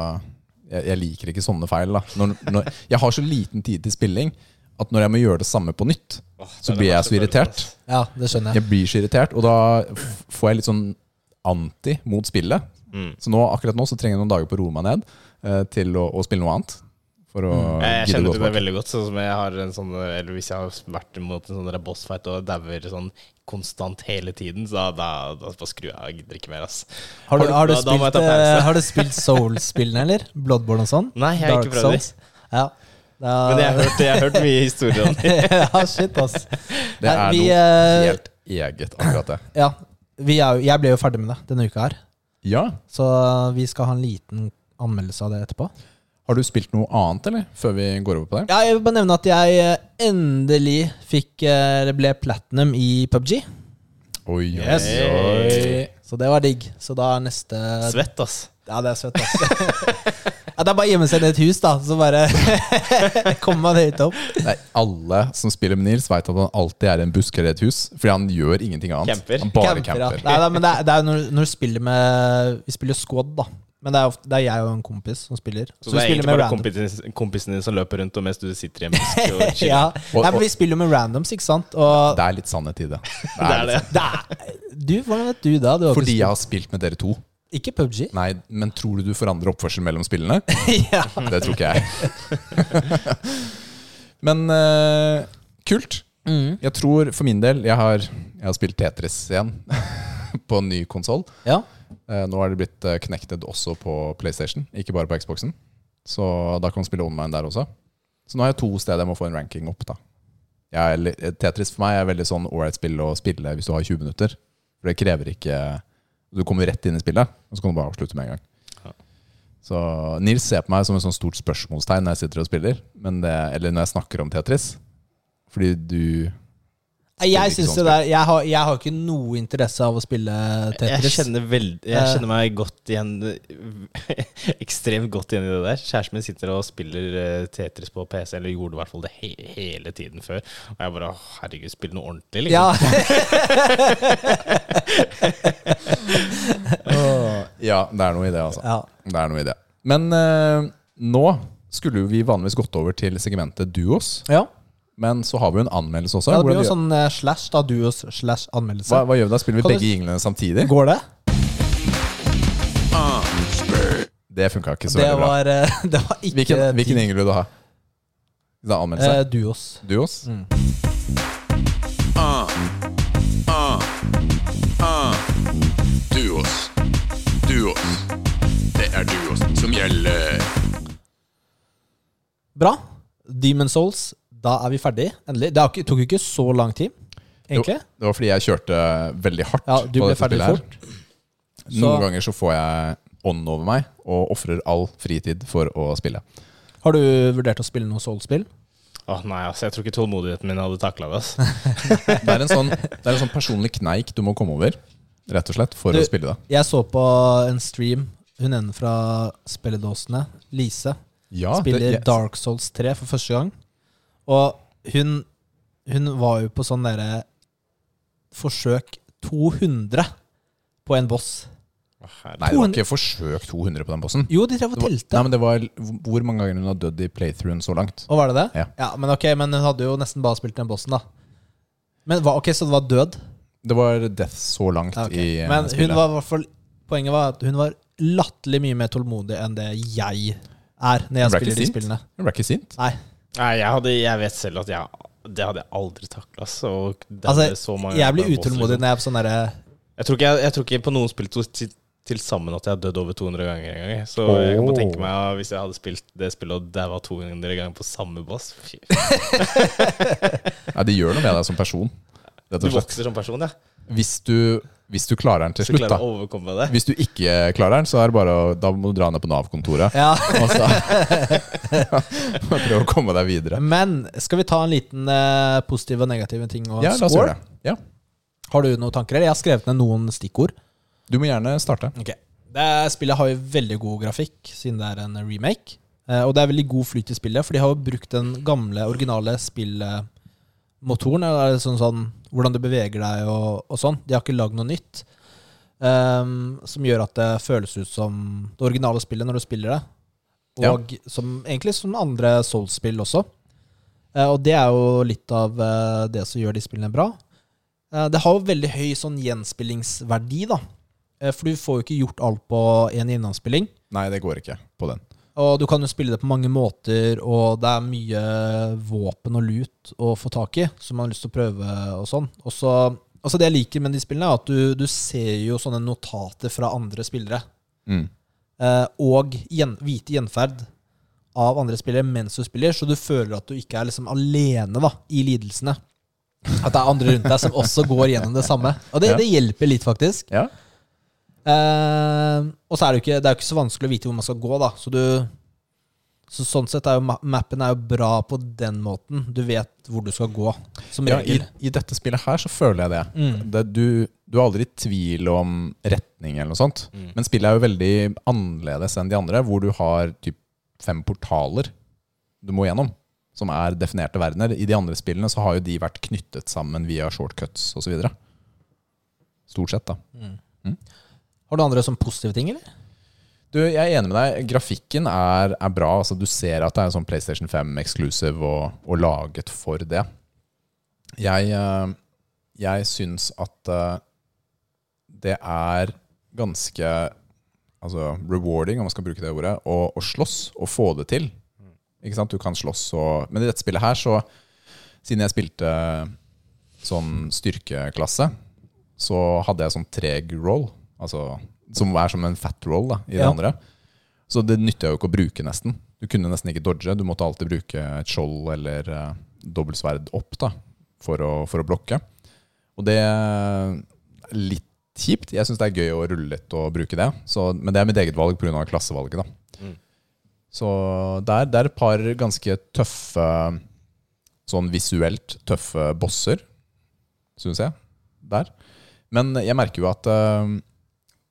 Jeg, jeg liker ikke sånne feil. da når, når, Jeg har så liten tid til spilling at når jeg må gjøre det samme på nytt, Åh, så blir jeg så irritert. Ja, det skjønner jeg. Jeg blir så irritert, og da får jeg litt sånn anti mot spillet. Mm. Så nå, akkurat nå så trenger jeg noen dager på å roe meg ned eh, til å, å spille noe annet. For å Mm. Jeg, kjenner til det veldig godt. Sånn som jeg har en sånn Eller hvis jeg har vært mot en sånn der bossfight og dauer sånn konstant hele tiden, så da, da, da, jeg av. Jeg gidder ikke mer, ass. Har du, har du, Da- spilt, eh, har du spilt Souls-spillene, eller? Bloodborne og sånn? Nei, jeg har ikke prøvd det. Ja. Da, Men jeg har hørt, jeg har hørt mye historier om det. ja, shit, ass. Det er vi, noe eh, helt eget, akkurat det. Ja, vi er, jeg ble jo ferdig med det denne uka her. Ja. Så vi skal ha en liten anmeldelse av det etterpå. Har du spilt noe annet, eller? Før vi går over på det? Ja, jeg vil bare nevne at jeg eh, endelig fikk eh, Det ble platinum i PubG. Oi, oi, Yes. oi. Så det var digg. Så da er neste Svett, ass. Ja, det er svett, ass. ja, det er bare å gjemme seg i et hus, da. Så bare kommer man høyt opp. Nei, alle som spiller med Nils, vet at han alltid er i en busk eller et hus. Fordi han gjør ingenting annet. Camper. Han bare Camper, camper. ja. Nei, da, men det er, det er når, når du spiller med Vi spiller squad, da. Men det er, ofte, det er jeg og en kompis som spiller. Så, så det er egentlig bare random. kompisen, kompisen din som løper rundt, og mens du sitter i en busk og chiller. ja. Nei, men vi spiller jo med randoms, ikke sant? Og Det er litt sannhet i det. Det er det. det er, du, hvordan vet du da? Du Fordi jeg har spilt med dere to. Ikke PubG? Nei, men tror du du forandrer oppførsel mellom spillene? ja. Det tror ikke jeg. men uh, kult. Mm. Jeg tror for min del Jeg har, jeg har spilt Tetris igjen på en ny konsoll. ja. Uh, nå er det blitt uh, connected også på PlayStation, ikke bare på Xboxen. Så da kan man spille online der også. Så nå har jeg to steder jeg må få en ranking opp. da jeg Tetris for meg er veldig sånn ålreit spill å spille hvis du har 20 minutter. For det krever ikke Du kommer rett inn i spillet, og så kan du bare avslutte med en gang. Ja. Så Nils ser på meg som et sånt stort spørsmålstegn når jeg sitter og spiller. Men det, eller når jeg snakker om Tetris. Fordi du Jeg sånn det der jeg har, jeg har ikke noe interesse av å spille Jeg Tetris. kjenner, veld, jeg Eh. kjenner meg godt igjen Ekstremt godt igjen i det der. Kjæresten min sitter og spiller eh, Tetris på PC, eller gjorde i hvert fall det he hele tiden før. Og jeg bare Herregud, spill noe ordentlig, liksom. Ja. Ja, det er noe i det, altså. ja. Det er noe i det. Men uh, nå skulle vi vanligvis gått over til segmentet duos. ja. Men så har vi jo en anmeldelse også. ja det blir jo sånn eh, slash da, duos slash anmeldelse. hva, hva gjør vi da? Spiller vi Kan du- begge jinglene samtidig? Går det? Det funka ikke så Det veldig bra. var, eh, det var ikke Hvilken, hvilken jingle vil du ha? Da anmeldelse? Eh, duos. Duos? Mm. Duos. Duos. Det er duos som gjelder. Bra. Demon Souls, da er vi ferdig. Endelig. Det ikke, tok jo ikke så lang tid, egentlig. Jo, det var fordi jeg kjørte veldig hardt Ja, du på ble dette ferdig fort. Noen ganger så får jeg ånden over meg og ofrer all fritid for å spille. Har du vurdert å spille noe Soul-spill? Åh, nei, altså, jeg tror ikke tålmodigheten min hadde takla det. Altså. Det er en sånn, det er en sånn personlig kneik du må komme over, rett og slett, for Du- å spille det. Jeg så på en stream. Hun ene fra spilledåsene, Lise, Ja, spiller det, jeg- Dark Souls 3 for første gang. Og hun, hun var jo på sånn derre forsøk 200 på en boss. Nei, det var ikke forsøk 200 på den bossen. Jo, de drev og var, telte. nei, men det var hvor mange ganger hun har dødd i playthroughen så langt. Og var det det? Ja. men ok, men hun hadde jo nesten bare spilt den bossen, da. Men hva, ok, Så det var død? Det var death så langt Ja, okay. i eh, Men hun spillet. var i hvert fall Poenget var at hun var latterlig mye mer tålmodig enn det jeg er når jeg Hun spiller de spillene. Hun ble ikke sint? Nei. Nei, jeg, hadde, jeg vet selv at jeg, det hadde jeg aldri takla. Altså, er så mange Jeg blir utålmodig liksom. når jeg er på sånn derre Jeg tror, ikke jeg, jeg tror ikke på noen spill til, til sammen at jeg har dødd over 200 ganger engang. Så jeg kan bare tenke meg ja, hvis jeg hadde spilt det spillet og daua 200 ganger på samme boss Fy, Nei, det gjør noe med deg som person. Du vokser som person, ja. Hvis du, hvis du klarer den til slutt, da. Hvis du ikke klarer den, så er det bare å, da må du dra ned på Nav-kontoret Ja. og så prøve å komme deg videre. Men skal vi ta en liten eh, positiv og negativ ting og Ja, la oss gjøre det. Ja. Har du noen tanker? Jeg har skrevet ned noen stikkord. Du må gjerne starte. Ok. Det spillet har jo veldig god grafikk, siden det er en remake. Eh, og det er veldig god flyt i spillet, for de har jo brukt den gamle, originale spillmotoren. eller Sånn, sånn, hvordan du beveger deg og, og sånn. De har ikke lagd noe nytt. um, som gjør at det føles ut som det originale spillet når du spiller det. Ja. Og som, egentlig som andre Souls-spill også. Uh, og det er jo litt av uh, det som gjør de spillene bra. Uh, det har jo veldig høy sånn gjenspillingsverdi, da. For du får jo ikke gjort alt på én gjennomspilling. Nei, det går ikke på den. Og du kan jo spille det på mange måter, og det er mye våpen og lut å få tak i, som man har lyst til å prøve og sånn. Og så altså det jeg liker med de spillene, er at du, du ser jo sånne notater fra andre spillere. Mm. Eh, og gjen, hvite gjenferd av andre spillere mens du spiller, så du føler at du ikke er liksom alene da, i lidelsene. At det er andre rundt deg som også går gjennom det samme. Og det, Ja. det hjelper litt, faktisk. Ja. Eh, og så er det jo ikke, det er jo ikke så vanskelig å vite hvor man skal gå, da. Så, du, så sånn sett er jo mappen er jo bra på den måten. Du vet hvor du skal gå, som Ja, i. I dette spillet her så føler jeg det. Mm. det du, du er aldri i tvil om retning eller noe sånt. Mm. Men spillet er jo veldig annerledes enn de andre, hvor du har typ fem portaler du må gjennom. Som er definerte verdener. I de andre spillene så har jo de vært knyttet sammen via shortcuts osv. Stort sett, da. Har du andre sånn positive ting, eller? Du, jeg er enig med deg. Grafikken er, er bra. Altså, du ser at det er en sånn PlayStation 5 exclusive og, og laget for det. Jeg, eh, jeg syns at eh, det er ganske altså, rewarding, om man skal bruke det ordet, å, å slåss og få det til. Ikke sant? Du kan slåss og Men i dette spillet her, så Siden jeg spilte sånn styrkeklasse, så hadde jeg sånn treg roll. Altså, som er som en fat roll da, i det Ja. andre. Så det nytter jo ikke å bruke, nesten. Du kunne nesten ikke dodge. Du måtte alltid bruke et skjold eller uh, dobbeltsverd opp da, for å, for å blokke. Og det er litt kjipt. Jeg syns det er gøy å rulle litt og bruke det. Så, men det er mitt eget valg pga. klassevalget. da. Mm. Så det er, det er et par ganske tøffe Sånn visuelt tøffe bosser, syns jeg. Der. Men jeg merker jo at øh,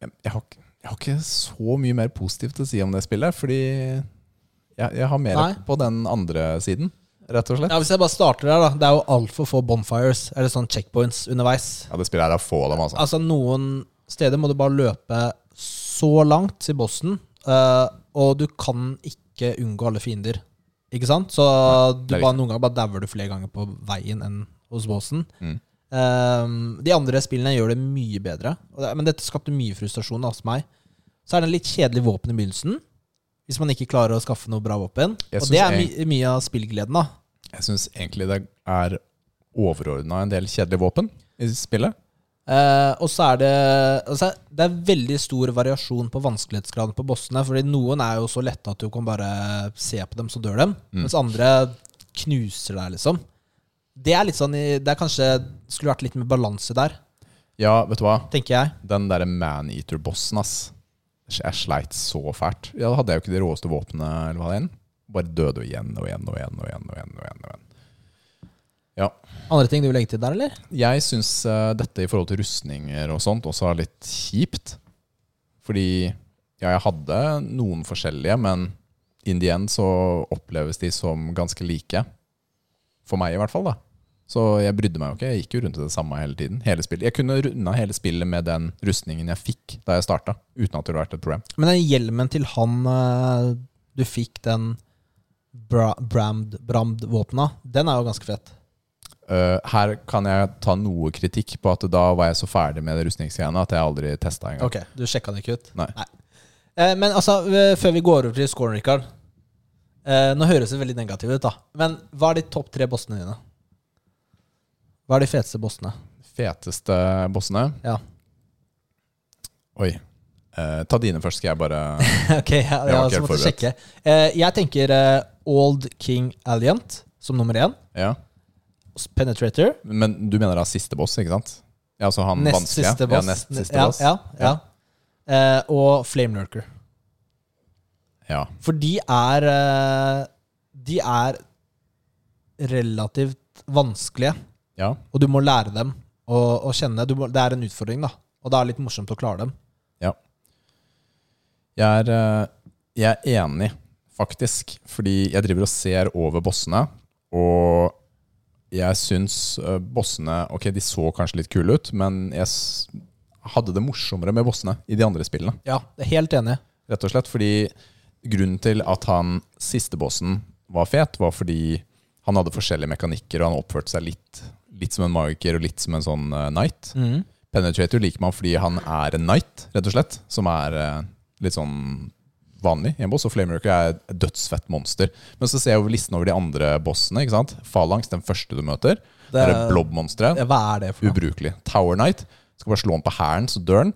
jeg, har, jeg har ikke så mye mer positivt å si om det spillet. Fordi jeg, jeg har mer Nei. på den andre siden, rett og slett. Ja, Hvis jeg bare starter der, da. Det er jo altfor få bonfires, eller sånn checkpoints underveis. Ja, Det spillet her er få av dem, altså. Altså Noen steder må du bare løpe så langt til bossen, uh, og du kan ikke unngå alle fiender. Ikke sant? Så du er bare, noen ganger bare dauer du flere ganger på veien enn hos bossen. Mm. Eh, de andre spillene gjør det mye bedre, men dette skapte mye frustrasjon hos meg. Så er det en litt kjedelig våpen i begynnelsen, hvis man ikke klarer å skaffe noe bra våpen. Jeg Og det er my mye av spillgleden, da. Jeg syns egentlig det er overordna en del kjedelige våpen i spillet. Uh, og så er det altså, Det er veldig stor variasjon på vanskelighetsgraden på bossene. Fordi noen er jo så lette at du kan bare se på dem, så dør dem. Mm. Mens andre knuser deg, liksom. Det er litt sånn Det er kanskje skulle vært litt mer balanse der, Ja, vet du hva? tenker jeg. Den derre Maneater-bossen, ass. Jeg sleit så fælt. Ja, Da hadde jeg jo ikke de råeste våpnene, eller hva det er. Bare døde igjen og igjen og igjen og igjen. og igjen, og igjen, og igjen. Ja. Andre ting du vil legge til der, eller? Jeg syns uh, dette i forhold til rustninger og sånt også er litt kjipt. Fordi ja, jeg hadde noen forskjellige, men in the end så oppleves de som ganske like. For meg, i hvert fall. da Så jeg brydde meg jo ikke. Jeg gikk jo rundt i det samme hele tiden. Hele spillet. Jeg kunne runda hele spillet med den rustningen jeg fikk da jeg starta. Uten at det hadde vært et problem. Men den hjelmen til han eh, du fikk, den bra, Bramd, Bramd-våpna, den er jo ganske fett. Uh, her kan jeg ta noe kritikk på at da var jeg så ferdig med rustningsgreiene at jeg aldri testa engang. Ok, du sjekka den ikke ut? Nei. Eh, men altså, uh, før vi går over til scoren, Rikard. Nå høres det veldig negativt ut, da. Men hva er de topp tre bossene dine? Hva er de feteste bossene? Feteste bossene Ja. Oi. Eh, ta dine først, skal jeg bare ok, ja, Jeg ja, så måtte jeg sjekke. Eh, jeg tenker eh, Old King Alliant som nummer én. Ja. Penetrator. Men du mener da siste boss, ikke sant? Ja, altså han Nest vanskelige? siste boss. Ja, nest siste ja, boss. Ja, ja. Eh, og Flame Lurker. Ja. For de er eh, De er relativt vanskelige. Ja. Og du må lære dem å, å kjenne. Må, det er en utfordring, da. Og det er litt morsomt å klare dem. Jeg er, eh, jeg er enig, faktisk. Fordi jeg driver og ser over bossene, og jeg syns eh, bossene Ok, de så kanskje litt kule ut, men jeg hadde det morsommere med bossene i de andre spillene. Ja, jeg er helt enig. Rett og slett fordi grunnen til at han siste bossen var fet, var fordi han hadde forskjellige mekanikker, og han oppførte seg litt, litt som en magiker og litt som en sånn uh, knight. Penetrator liker man fordi han er en knight, rett og slett. Som er uh, litt sånn vanlig i en boss. Og Flameworker er et dødsfett monster. Men så ser jeg over listen over de andre bossene. ikke sant? Falangs, den første du møter. Det, er det blob-monsteret. Ja, Hva er det for noe? Ubrukelig. Tower Knight. Skal bare slå den på hælen, så dør den.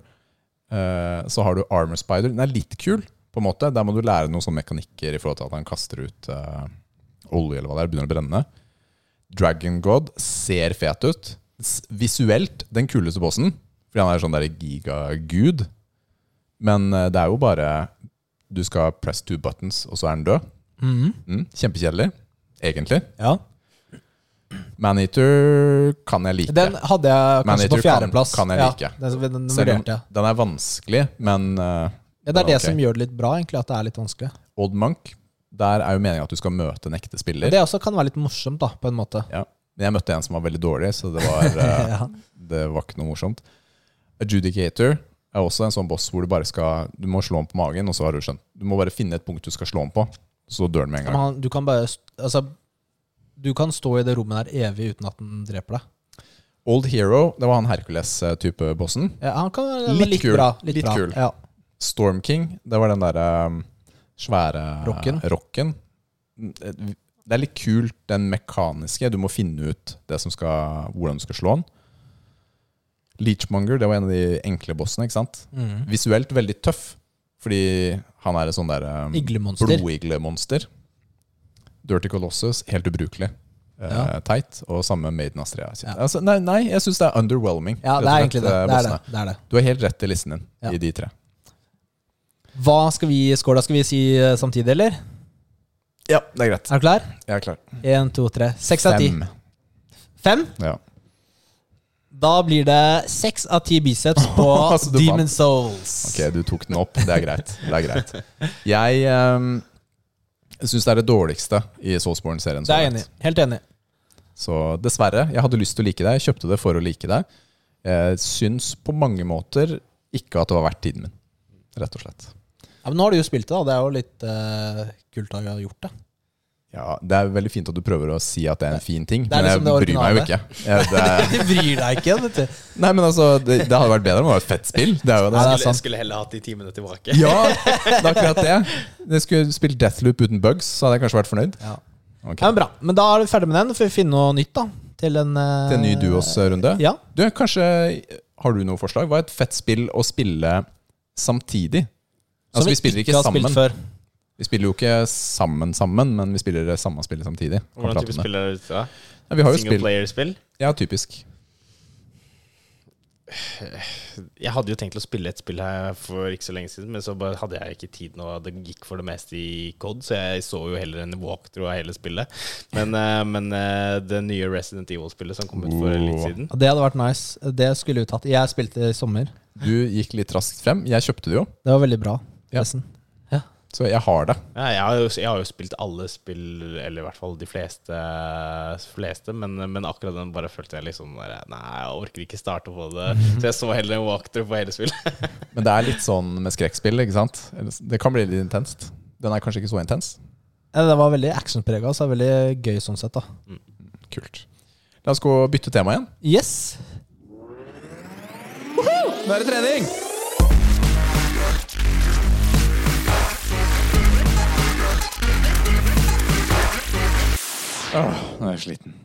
Uh, så har du Armor Spider. Den er litt kul, på en måte. Der må du lære noen sånne mekanikker i forhold til at han kaster ut uh, olje eller hva det er. Begynner å brenne. Dragon God ser fet ut. Visuelt den kuleste bossen, fordi han er sånn der gigagud. Men eh, det er jo bare Du skal press two buttons, og så er den død. Mhm. Mm, kjempekjedelig, egentlig. Ja. Maneater kan jeg like. Den hadde jeg kanskje på fjerdeplass. kan jeg ja, like. Den, den vurderte jeg. den er vanskelig, men uh, Ja, det er det okay. som gjør det litt bra, egentlig, at det er litt vanskelig. Odd Monk, der er jo meningen at du skal møte en ekte spiller. Det også kan være litt morsomt, da, på en måte. Ja. Men jeg møtte en som var veldig dårlig, så det var, eh, Ja. det var ikke noe morsomt. Adjudicator er også en sånn boss hvor du bare skal Du må slå ham på magen, og så har du skjønt. Du må bare finne et punkt du skal slå ham på, så dør den med en gang. han, du kan bare Altså, du kan stå i det rommet der evig uten at den dreper deg. Old Hero, det var han Hercules-type bossen. Ja, han kan Litt litt, kul. bra. Litt, Litt bra. kul. Ja. Storm King, det var den derre um, svære Rocken. rocken. Det er litt kult, den mekaniske. Du må finne ut det som skal, hvordan du skal slå den. Leechmonger, det var en av de enkle bossene. ikke sant? Mm. Visuelt veldig tøff, fordi han er et sånn der um, Iglemonster. blodiglemonster. Dirty Colossus, helt ubrukelig. Eh, Ja. teit. Og samme Maiden Astrea. Ja. Altså, nei, nei, jeg syns det er underwhelming. Ja, det er egentlig det. eh, Det er det. det, er det. Du har helt rett i listen din Ja. i de tre. Hva skal vi score? Skal vi si eh, samtidig, eller? Ja, det er greit. Er du klar? Jeg er klar. Én, to, tre. Seks av ti. Fem. Ja. Da blir det seks av ti biceps på Altså, Demon. Souls. Ok, du tok den opp. Det er greit. Det er greit. Jeg um, syns det er det dårligste i Soulsborne-serien. Det er jeg enig. Helt enig. Så dessverre. Jeg hadde lyst til å like deg. Jeg kjøpte det for å like deg. Jeg syns på mange måter ikke at det var verdt tiden min. Rett og slett. Ja, men nå har du jo spilt det, da. Det er jo litt uh, kult å ha gjort det. Ja, Det er veldig fint at du prøver å si at det er en fin ting, men jeg liksom jeg bryr meg jo ikke. Jeg, det er, Du bryr deg ikke, vet du. nei, men altså, det, det hadde vært bedre om det var et fett spill. Det er jo det. Er Skulle, jeg skulle heller hatt de timene tilbake. Ja, det er akkurat det. Jeg skulle spilt Deathloop uten bugs, så hadde jeg kanskje vært fornøyd. Ja. Okay. Ja, men Bra. Men da er du ferdig med den. Får vi finne noe nytt da til en, uh, Til en ny duos-runde. Ja. Du, kanskje Har du noe forslag? Hva er et fett spill å spille samtidig? Som Altså, vi spiller ikke sammen. før. Vi spiller jo ikke sammen sammen, men vi spiller det samme spillet samtidig. Hvordan type om det. spill er det? da? Ja, vi har jo Single spill player-spill? Ja, typisk. Jeg hadde jo tenkt å spille et spill her for ikke så lenge siden, men så bare hadde jeg ikke tid nå. Det gikk for det meste i COD, så jeg så jo heller en walkthrough av hele spillet. Men, eh, men eh, det nye Resident Evil-spillet som kom ut for litt siden Det hadde vært nice. Det skulle jo tatt. Jeg spilte i sommer. Du gikk litt raskt frem. Jeg kjøpte det jo, Det var veldig bra. Ja. forresten. så jeg har det. ja, jeg, har jo, jeg har jo spilt alle spill, eller i hvert fall de fleste, fleste men, men akkurat den bare følte jeg liksom Nei, jeg orker ikke starte på det. Så jeg så heller en walkthrough på hele spillet. Men det er litt sånn med skrekkspill, ikke sant? Det kan bli litt intenst. Den er kanskje ikke så intens. Ja, Det var veldig actionprega, så det er veldig gøy sånn sett. da Kult. La oss gå og bytte tema igjen. Yes. Nå er det trening! Åh, nå er jeg sliten.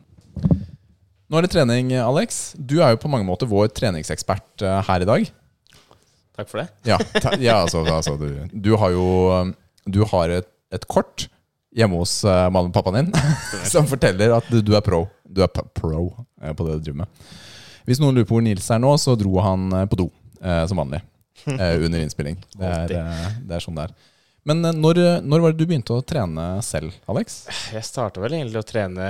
Nå er det trening, Alex. Du er jo på mange måter vår treningsekspert eh, her i dag. Takk for det. Ja, ta, ja altså, altså du, du har jo Du har et, et kort hjemme hos uh, mannen og pappaen din som forteller at du, du er pro. Du er pro eh, på det du driver med. Hvis noen lurer på hvor Nils er nå, så dro han eh, på do, eh, som vanlig. eh, under innspilling. Det er, eh, det er sånn det er. Men eh, når, når var det du begynte å trene selv, Alex? Jeg starta vel egentlig å trene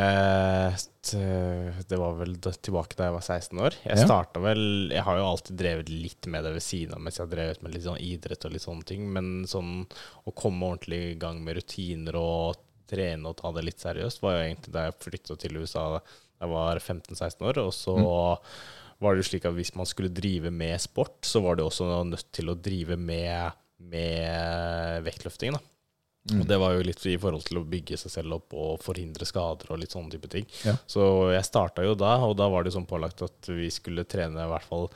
Det var vel tilbake da jeg var 16 år. Jeg Ja. vel Jeg har jo alltid drevet litt med det ved siden av mens jeg har drevet med litt sånn idrett og litt sånne ting, men sånn å komme ordentlig i gang med rutiner og trene og ta det litt seriøst, var jo egentlig da jeg flytta til USA da jeg var 15-16 år. Og så var det jo slik at hvis man skulle drive med sport, så var det også nødt til å drive med, med vektløfting. da. Og det var jo litt i forhold til å bygge seg selv opp og forhindre skader og litt sånne type ting. Ja. Så jeg starta jo da, og da var det sånn pålagt at vi skulle trene i hvert fall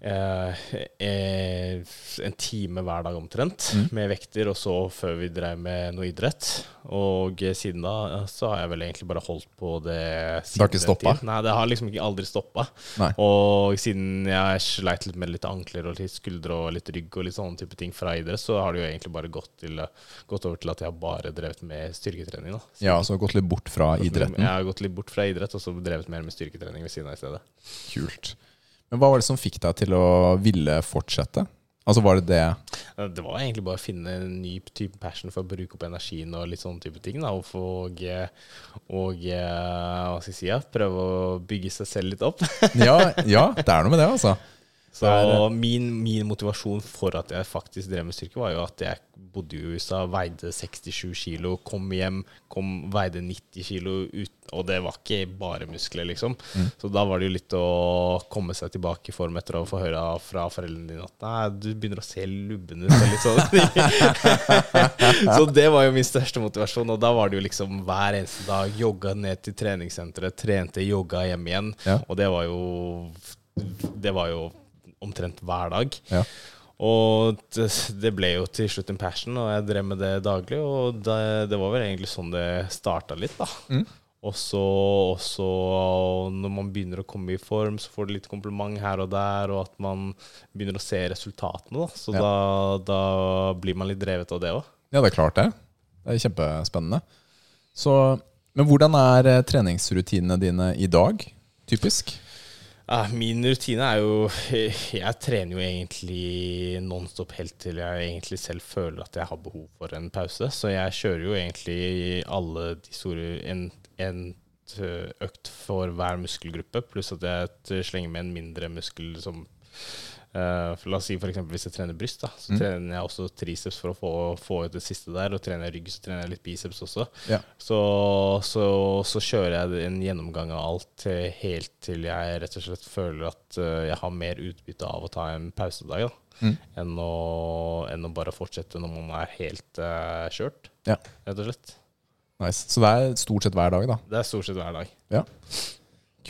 eh, eh, en time hver dag omtrent Mm. med vekter, og så før vi drev med noe idrett. Og eh, siden da eh, så har jeg vel egentlig bare holdt på det Det har ikke stoppa? Nei, det har liksom ikke aldri stoppa. Og siden jeg sleit litt med litt ankler og litt skuldre og litt rygg og litt sånne type ting fra idrett, så har det jo egentlig bare gått, til, gått over til at jeg har bare drevet med styrketrening. da. Ja, så gått litt bort fra idretten. Jeg har gått litt bort fra idrett og så drevet mer med styrketrening ved siden av i stedet. Kult. Men hva var det som fikk deg til å ville fortsette? Altså var det det Det var egentlig bare å finne en ny type passion for å bruke opp energien og litt sånne type ting. Da, og og, eh, og eh, hva skal jeg si, ja, prøve å bygge seg selv litt opp. Ja, ja det er noe med det, altså. Så Det er- min, min motivasjon for at jeg faktisk drev med styrke, var jo at jeg bodde jo i USA, veide 67 kilo, kom hjem, kom, veide 90 kilo, ut, og det var ikke bare muskler, liksom. Så da var det jo litt å komme seg tilbake i form etter å få høre fra foreldrene dine at nei, du begynner å se lubben ut. eller Litt sånn. så det var jo min største motivasjon, og da var det jo liksom hver eneste dag jogga ned til treningssenteret, trente, jogga hjem igjen, Ja. og det var jo Det var jo omtrent hver dag. Ja. Og det, ble jo til slutt en passion, og jeg drev med det daglig. Og det, det var vel egentlig sånn det starta litt, da. Mm. Og så når man begynner å komme i form, så får du litt kompliment her og der, og at man begynner å se resultatene, da. Så Ja. da, da blir man litt drevet av det òg. Ja, det er klart det. Det er kjempespennende. Så, men hvordan er eh, treningsrutinene dine i dag, typisk? Min rutine er jo Jeg trener jo egentlig nonstop helt til jeg egentlig selv føler at jeg har behov for en pause. Så jeg kjører jo egentlig alle de store en, en økt for hver muskelgruppe, pluss at jeg slenger med en mindre muskel som for La oss si for eksempel, hvis jeg trener bryst, da, så trener jeg også triceps for å få, få ut det siste der. Og trener jeg rygg, så trener jeg litt biceps også. Ja. Så, så, så kjører jeg en gjennomgang av alt helt til jeg rett og slett føler at eh, jeg har mer utbytte av å ta en pausedag da, Mm. enn, å, enn å bare fortsette når man er helt uh, kjørt, Ja. rett og slett. Nice. Så det er stort sett hver dag, da. Det er stort sett hver dag. Ja.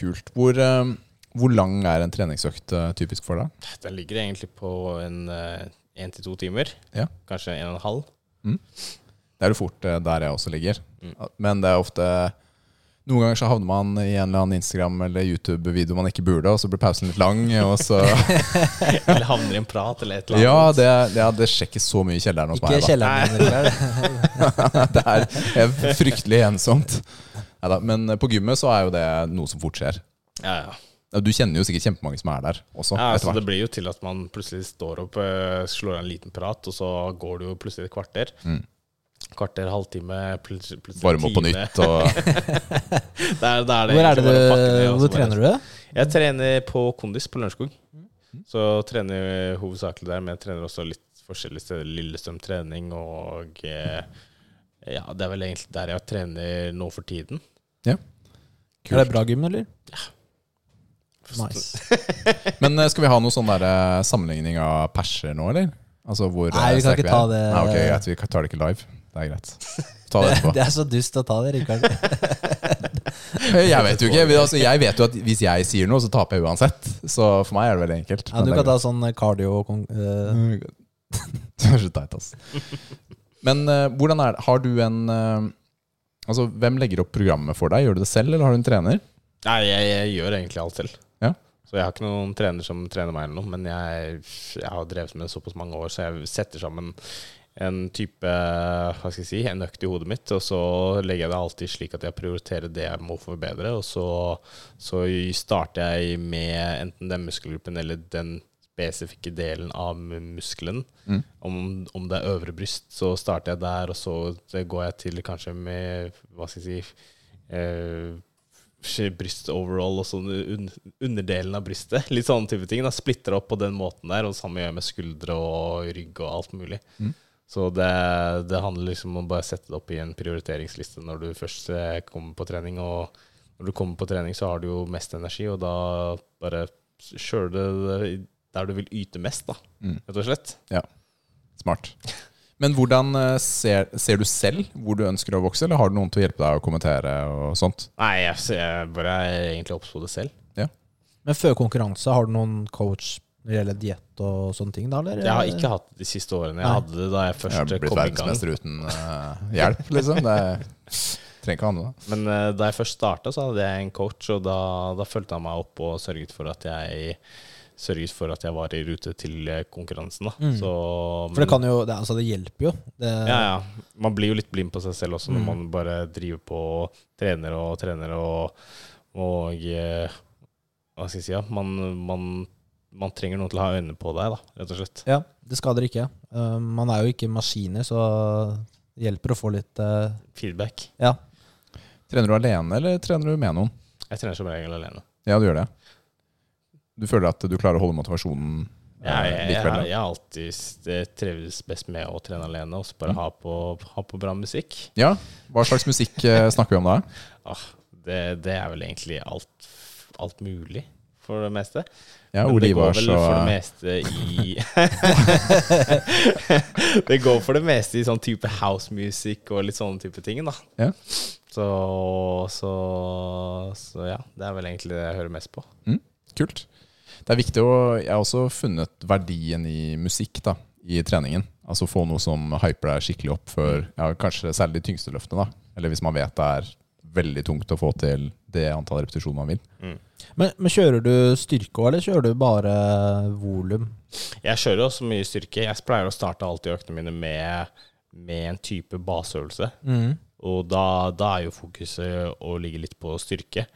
Kult. Hvor, eh, hvor lang er en treningsøkt eh, typisk for deg? Den ligger egentlig på en én til to timer. Ja. Kanskje en og en halv. Det er jo fort eh, der jeg også ligger. Mm. Men det er ofte Noen ganger så havner man i en eller annen Instagram- eller YouTube-video man ikke burde, og så blir pausen litt lang. Og så Eller havner i en prat eller et eller Ja, annet. det, ja, det skjer ikke så mye i kjelleren hos meg. Kjelleren det er er fryktelig ensomt. Neida, men på gymmet så er jo det noe som fort skjer. Ja, ja. Ja, Du kjenner jo sikkert kjempemange som er der også. Ja, etter så Det blir jo til at man plutselig står opp, eh, slår av en liten prat, og så går det jo plutselig et kvarter. Mm. Kvarter, halvtime, plutselig, plutselig Varme opp på nytt. Og, Der, der er det Hvor, er det ned, hvor trener du? Jeg trener på Kondis på Lørenskog. Så trener jeg hovedsakelig der, men jeg trener også litt forskjellige steder. Lillestrøm trening og eh, Ja, det er vel egentlig der jeg trener nå for tiden. Ja Er det bra gym, eller? Nice. Men eh, skal vi ha noe sånn der eh, sammenligning av perser nå, eller? Altså hvor Nei, vi eh, kan sterke ikke ta det- Nei, ok, greit, Vi tar det ikke live. Det er greit. Ta det etterpå. Det er så dust å ta det, Rikard. Jeg vet jo ikke. Altså, jeg vet jo at hvis jeg sier noe, så taper jeg uansett. Så for meg er det veldig enkelt. Ja, du kan ta sånn cardio Du Det er så teit, ass. Men uh, hvordan er det? Har du en uh, Altså, hvem legger opp programmet for deg? Gjør du det selv, eller har du en trener? Nei, jeg, jeg gjør egentlig alt selv. Så jeg har ikke noen trener som trener meg, eller noe, men jeg, jeg har drevet med det såpass mange år, så jeg setter sammen en type Hva skal jeg si en økt i hodet mitt, og så legger jeg det alltid slik at jeg prioriterer det jeg må forbedre, og så, så starter jeg med enten den muskelgruppen eller den spesifikke delen av muskelen. Mm. Om, om det er øvre bryst, så starter jeg der, og så går jeg til kanskje med Hva skal jeg si eh, bryst overall og sånn un underdelen av brystet. Litt sånne type ting. Da splitter opp på den måten der, og det samme gjør med skuldre og rygg og alt mulig. Mm. Så det, det handler liksom om å bare sette det opp i en prioriteringsliste når du først eh, kommer på trening. Og når du kommer på trening, så har du jo mest energi, og da bare kjører det der du vil yte mest, da, Mm. rett og slett. Smart. Men hvordan eh, ser, ser du selv hvor du ønsker å vokse, eller har du noen til å hjelpe deg å kommentere og sånt? Nei, jeg, jeg bare er egentlig oppsto det selv. Men før konkurranse, har du noen coach når det gjelder diett og sånne ting? da, eller? Jeg har ikke hatt det de siste årene. Jeg Nei. hadde det da Jeg først jeg kom i gang. Blitt verdensmester uten uh, hjelp, liksom. Det trenger ikke å handle om. Men uh, da jeg først starta, så hadde jeg en coach, og da, da fulgte han meg opp og sørget for at jeg Sørget for at jeg var i rute til eh, konkurransen. Da. Mm. Så, For det kan jo Det, altså, det hjelper jo. Det, ja, ja. Man blir jo litt blind på seg selv også når Mm. man bare driver på og trener og trener og, og eh, Hva skal jeg si? Ja? Man, man, man trenger noen til å ha øynene på deg, da, rett og slett. Ja, det skader ikke. Uh, man er jo ikke maskiner, så det hjelper å få litt uh, Feedback. Ja. Trener du alene, eller trener du med noen? Jeg trener som regel alene. Ja, du gjør det. Du føler at du klarer å holde motivasjonen ja, Jeg, likevel? jeg har alltid trivdes best med å trene alene og så bare ha, på, ha på bra musikk. Ja, Hva slags musikk eh, snakker vi om da? Ah, det, det er vel egentlig alt, alt mulig, for det meste. Ja, Men det går vel vel for det meste i Det går for det meste i sånn type house music og litt sånne type ting, da. Ja. Så, så, så ja, det er vel egentlig det jeg hører mest på. Kult. Det er viktig å Jeg har også funnet verdien i musikk da i treningen. Altså få noe som hyper deg skikkelig opp før ja, kanskje særlig de tyngste løftene. da Eller hvis man vet det er veldig tungt å få til det antall repetisjoner man vil. Men, men kjører du styrke òg, eller kjører du bare volum? Jeg kjører også mye styrke. Jeg pleier å starte alltid øktene mine med, med en type baseøvelse. Mm. Og da, da er jo fokuset å ligge litt på styrke.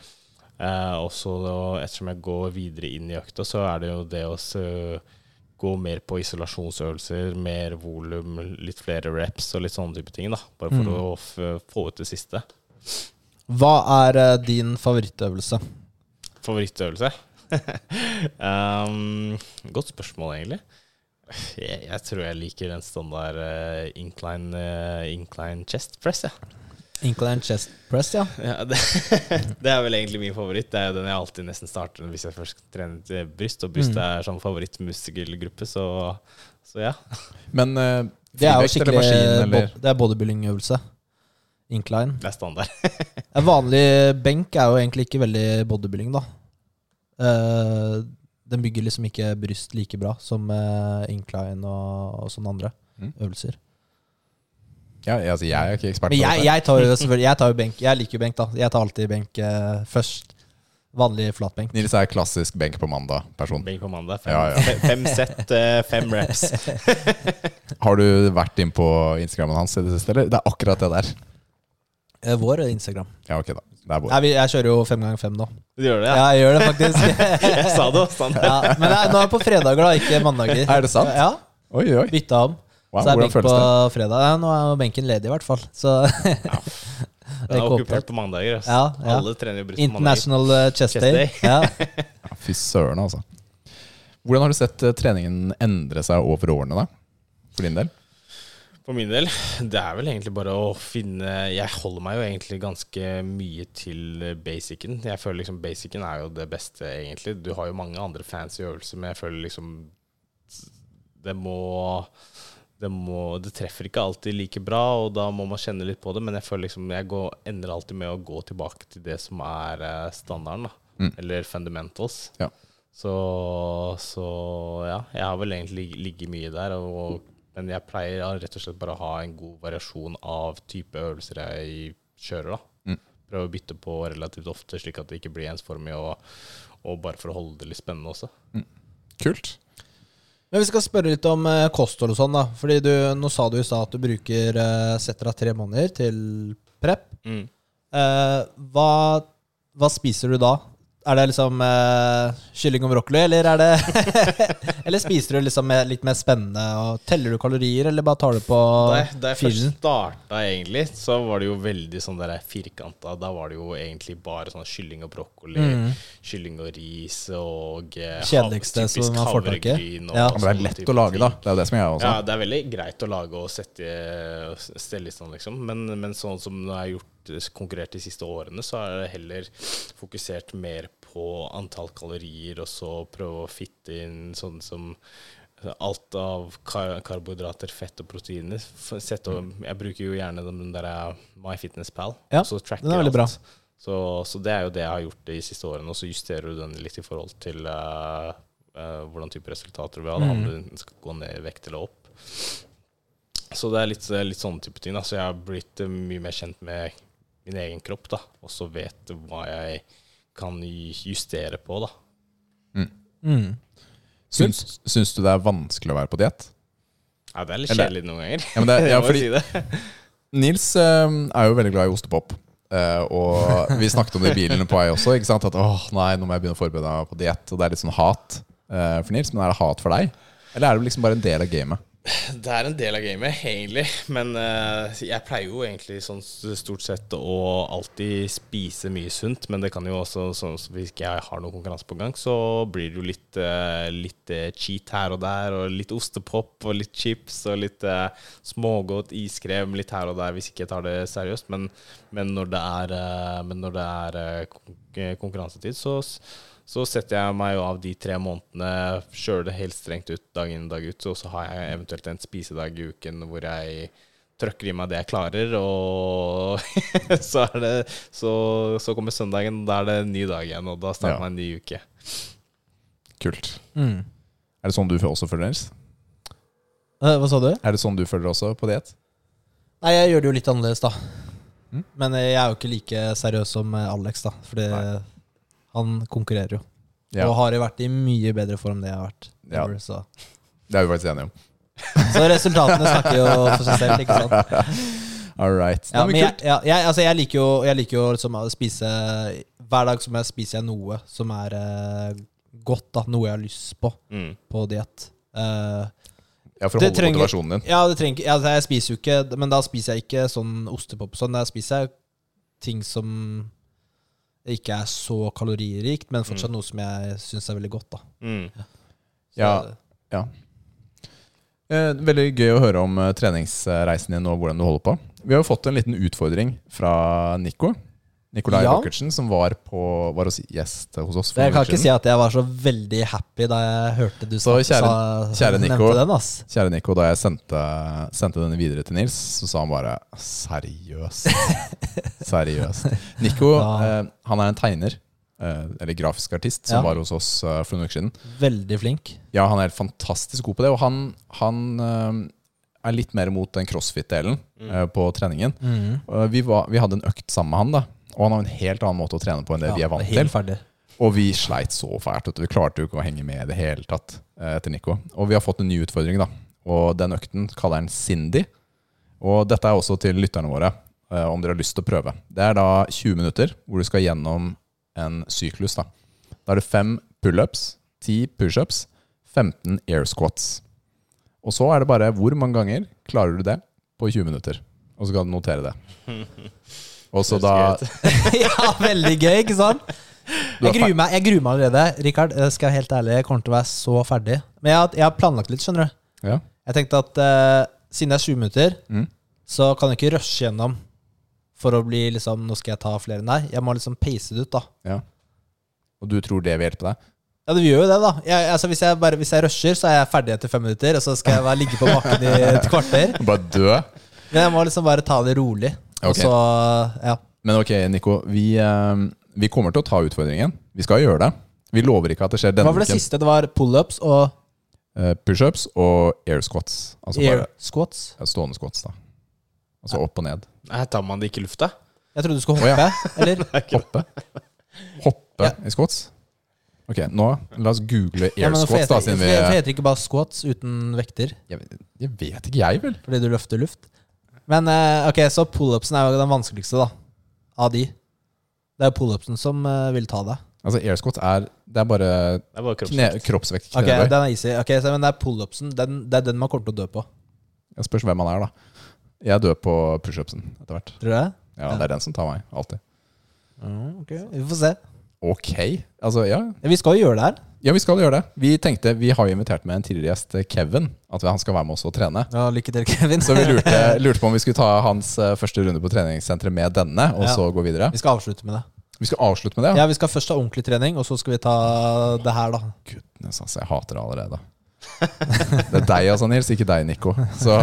Eh, og så ettersom jeg går videre inn i økta, så er det jo det å gå mer på isolasjonsøvelser, mer volum, litt flere reps og litt sånne type ting. da Bare for Mm. å få ut det siste. Hva er eh, din favorittøvelse? Favorittøvelse? um, godt spørsmål, egentlig. Jeg, jeg tror jeg liker den standard uh, incline, uh, incline chest press. Ja. Incline chest press, ja. Ja, det, det er vel egentlig min favoritt. Det er jo den jeg alltid nesten starter hvis jeg først trener bryst. Og bryst Mm. er sånn favorittmuskelgruppe, så, så ja. Men uh, Det er jo skikkelig maskin Det er bodybuilding-øvelse. Incline. Det er standard. En vanlig benk er jo egentlig ikke veldig bodybuilding, da. Uh, den bygger liksom ikke bryst like bra som uh, incline og, og sånne andre Mm. øvelser. Ja, jeg, altså, jeg er ikke ekspert Men på jeg, dette. jeg tar jo selvfølgelig Jeg tar jo benk. Jeg liker jo benk, da. Jeg tar alltid benk eh, først. Vanlig flatbenk. Nils er klassisk benk på mandag-person. Benk på mandag. Fem, Ja, ja. fe- fem sett, eh, fem reps. Har du vært inn på Instagrammen hans i det siste, eller? Det er akkurat det der. Eh, vår Instagram. Ja, ok, da. Det er vår. Nei, vi, jeg kjører jo fem ganger fem nå. Du gjør det, Ja, ja? jeg gjør det faktisk. Jeg sa det også. Standard. ja, men det er, nå er jeg på fredager, da, ikke mandager. Er det sant? Ja, Oi, oi. Bytta om. Wow, så er benk på fredag. Ja, nå er benken ledig, i hvert fall. Så ja. det er er okkupert på mandager. Altså. Ja, ja. Alle trener jo bryst på mandager. International eh, Chest Day. Day. Ja. Ja, Fy søren, altså. Hvordan har du sett eh, treningen endre seg over årene, da? For din del? For min del, det er vel egentlig bare å finne Jeg holder meg jo egentlig ganske mye til basicen. Jeg føler liksom basicen er jo det beste, egentlig. Du har jo mange andre fancy øvelser, men jeg føler liksom Det må det, må, det treffer ikke alltid like bra, og da må man kjenne litt på det. Men jeg føler liksom jeg går, ender alltid med å gå tilbake til det som er eh, standarden, da. Mm. Eller fundamentals. Ja. Så, så ja, jeg har vel egentlig ligget mye der. Og, men jeg pleier ja, rett og slett bare å ha en god variasjon av type øvelser jeg kjører. da. Mm. Prøve å bytte på relativt ofte, slik at det ikke blir ensformig, og, og bare for å holde det litt spennende også. Kult. Men vi skal spørre litt om eh, kosthold og sånn, da. Fordi du, nå sa du i stad at du bruker uh, setter av tre måneder til prep. Eh, hva, hva spiser du da? Er det liksom uh, kylling og brokkoli, eller er det Eller spiser du liksom med litt mer spennende og teller du kalorier, eller bare tar du på Da jeg, da jeg først starta, egentlig, så var det jo veldig sånn der firkanta. Da var det jo egentlig bare sånn kylling og brokkoli, Mm. kylling og ris og eh, Kjedeligste som man får tak i. Ja. Men det er lett å lage, da. Det er jo det som jeg også. Ja, det er veldig greit å lage og sette stelle litt sånn, liksom. Men, men sånn som det er har gjort konkurrert de siste årene, så er det heller fokusert mer på antall kalorier, og så prøve å fitte inn sånn som alt av kar karbohydrater, fett og proteiner. F- Sette, jeg bruker jo gjerne den der MyFitnessPal. Ja, så tracker den er veldig bra. Så, så det er jo det jeg har gjort de siste årene, og så justerer du den litt i forhold til uh, uh, hvordan type resultater du vil ha. Mm. Om den skal gå ned i vekt eller opp. Så det er litt, litt sånne type ting. Da. Så jeg har blitt eh, mye mer kjent med min egen kropp, da. Og så vet hva jeg kan justere på, da. Mm. Syns, syns du det er vanskelig å være på diett? Ja, det er litt Eller- kjedelig noen ganger. Ja, men det, ja, fordi si det. Nils eh, er jo veldig glad i ostepop. Eh, og vi snakket om det i bilen på vei også. Ikke sant? At åh, nei, nå må jeg begynne å forberede meg på diett. Og det er litt sånn hat eh, for Nils. Men er det hat for deg? Eller er det liksom bare en del av gamet? Det er en del av gamet, egentlig. Men uh, jeg pleier jo egentlig sånn stort sett å alltid spise mye sunt. Men det kan jo også, sånn hvis jeg har noen konkurranse på gang, så blir det jo litt, uh, litt eh, cheat her og der. Og litt ostepop og litt chips og litt uh, smågodt iskrem litt her og der hvis ikke jeg tar det seriøst. Men, men når det er, men når det er konkurransetid, så så setter jeg meg jo av de tre månedene, kjører det helt strengt ut dag inn dag ut, og så har jeg eventuelt en spisedag i uken hvor jeg trøkker i meg det jeg klarer, og så, er det, så, så kommer søndagen, da er det en ny dag igjen, og da starter Ja. man en ny uke. Kult. Mm. Er det sånn du også føler, Nils? Eh, Hva sa du? Er det sånn du føler også på diett? Nei, jeg gjør det jo litt annerledes, da. Mm. Men jeg er jo ikke like seriøs som eh, Alex, da. Fordi Nei. Han konkurrerer jo. Ja, Og har jo vært i mye bedre form enn det jeg har vært. Ja. ever, Så. det er vi faktisk enige om. så resultatene snakker jo for seg selv, ikke sant. All right. Ja, men jeg, ja, jeg, altså jeg liker jo, jeg liker jo liksom å spise Hver dag som jeg spiser jeg noe som er uh, godt, da. Noe jeg har lyst på Mm. på diett. Uh, Ja, for å holde trenger- motivasjonen din. ja, det trenger altså Jeg spiser jo ikke Men da spiser jeg ikke sånn ostepop sånn. Da spiser jeg ting som ikke er så kaloririkt, men fortsatt noe som jeg syns er veldig godt, da. Mm. Så, Ja. Eh, veldig gøy å høre om eh, treningsreisen din og hvordan du holder på. Vi har jo fått en liten utfordring fra Nico. Nikolai Ja. Rockertsen, som var, på, var hos gjest hos oss. for Jeg kan ikke si at jeg var så veldig happy da jeg hørte du Så kjære- sa- kjære Nico. nevnte den. ass Kjære Nico, da jeg sendte, sendte denne videre til Nils, så sa han bare Seriøst. Seriøst. Nico Ja. eh, han er en tegner, eh, eller grafisk artist, som Ja. var hos oss eh, for noen uker siden. Veldig flink. Ja, han er helt fantastisk god på det, og han, han eh, er litt mer mot den crossfit-delen eh, på treningen. Mm. Og vi, var, vi hadde en økt sammen med han, da. Og han har en helt annen måte å trene på enn det vi er vant helt til. ferdig. Og vi sleit så fælt. vet du. Vi klarte jo ikke å henge med i det hele tatt eh, etter Nico. Og vi har fått en ny utfordring, da. Og den økten kaller han Cindy. Og dette er også til lytterne våre, eh, om dere har lyst til å prøve. Det er da 20 minutter hvor du skal gjennom en syklus. Da Da er det fem pullups, 10 pushups, 15 air squats. Og så er det bare hvor mange ganger klarer du det på 20 minutter. Og så kan du notere det. Og så da ja, veldig gøy, ikke sant? Jeg gruer meg, jeg gruer meg allerede. Rikard, jeg skal være helt ærlig, jeg kommer til å være så ferdig. Men jeg, har- jeg har planlagt litt, skjønner du. Ja. Jeg tenkte at eh, siden det er 20 minutter, Mm. så kan jeg ikke rushe gjennom for å bli liksom Nå skal jeg ta flere. Nei, jeg må liksom pace det ut, da. ja. Og du tror det vil hjelpe deg? Ja, det gjør jo det, da. Jeg, altså, hvis, jeg bare, hvis jeg rusher, så er jeg ferdig etter fem minutter, og så skal jeg bare ligge på bakken i et kvarter. Bare dø? Men jeg må liksom bare ta det rolig. Og Ok. så, ja. Men ok, Nico. Vi, eh, vi kommer til å ta utfordringen. Vi skal gjøre det. Vi lover ikke at det skjer denne Hva var det uken. siste? Det var pullups og Eh, Pushups og air squats. Altså air bare squats. ja, stående squats, da. Altså opp og ned. Nei, tar man det ikke i lufta. Jeg trodde du skulle Å, ja. hoppe, eller? Hoppe. Hoppe Ja. i squats. Ok, nå la oss google air ja, squats, da, hvorfor vi heter det ikke bare squats uten vekter? jeg, jeg vet ikke, jeg, vel. Fordi du løfter luft? Men eh, ok, så pullupsen er jo den vanskeligste, da. Av de. Det er pullupsen som eh, vil ta deg. Altså, airscots er Det er bare Det er bare kne, kroppsvekt. kroppsvekt. Ok, den er easy. Ok, så, Men det er pullupsen. Den, det er den man kommer til å dø på. Jeg spørs hvem man er, da. Jeg dør på pushupsen etter hvert. Tror du det? Ja, det er den som tar meg. Alltid. Mm, ok, Vi får se. Ok. Altså, ja. Ja, vi skal jo gjøre det her. Ja, vi skal gjøre det. Vi tenkte, vi har jo invitert med en tidligere gjest, Kevin, at han skal være med oss og trene. Ja, lykke til, Kevin. Så vi lurte, lurte på om vi skulle ta hans eh, første runde på treningssenteret med denne, og Ja. så gå videre. Vi skal avslutte med det. Vi skal avslutte med det, ja? Ja, Vi skal først ha ordentlig trening, og så skal vi ta det her, da. Gudnes, altså, jeg hater det allerede. Det er deg altså, Nils, ikke deg, Nico. Så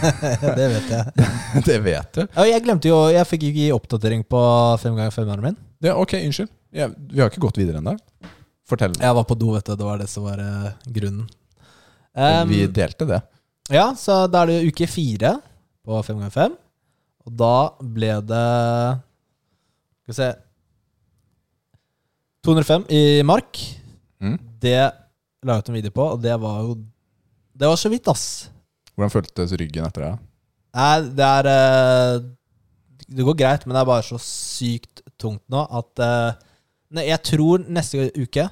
det vet jeg. det vet du. Ja, jeg glemte jo Jeg fikk ikke gi oppdatering på fem ganger fem-armen min. Ja, ok, unnskyld. Ja, vi har ikke gått videre ennå. Fortell. Jeg var på do, vet du. Det var det som var eh, grunnen. Um, vi delte det. Ja, så da er det uke fire på 5x5. Og da ble det Skal vi se 205 i mark. Mm. Det la jeg ut en video på, og det var jo Det var så vidt, ass. Hvordan føltes ryggen etter det? Nei, det er eh, Det går greit, men det er bare så sykt tungt nå at eh, nei, Jeg tror neste uke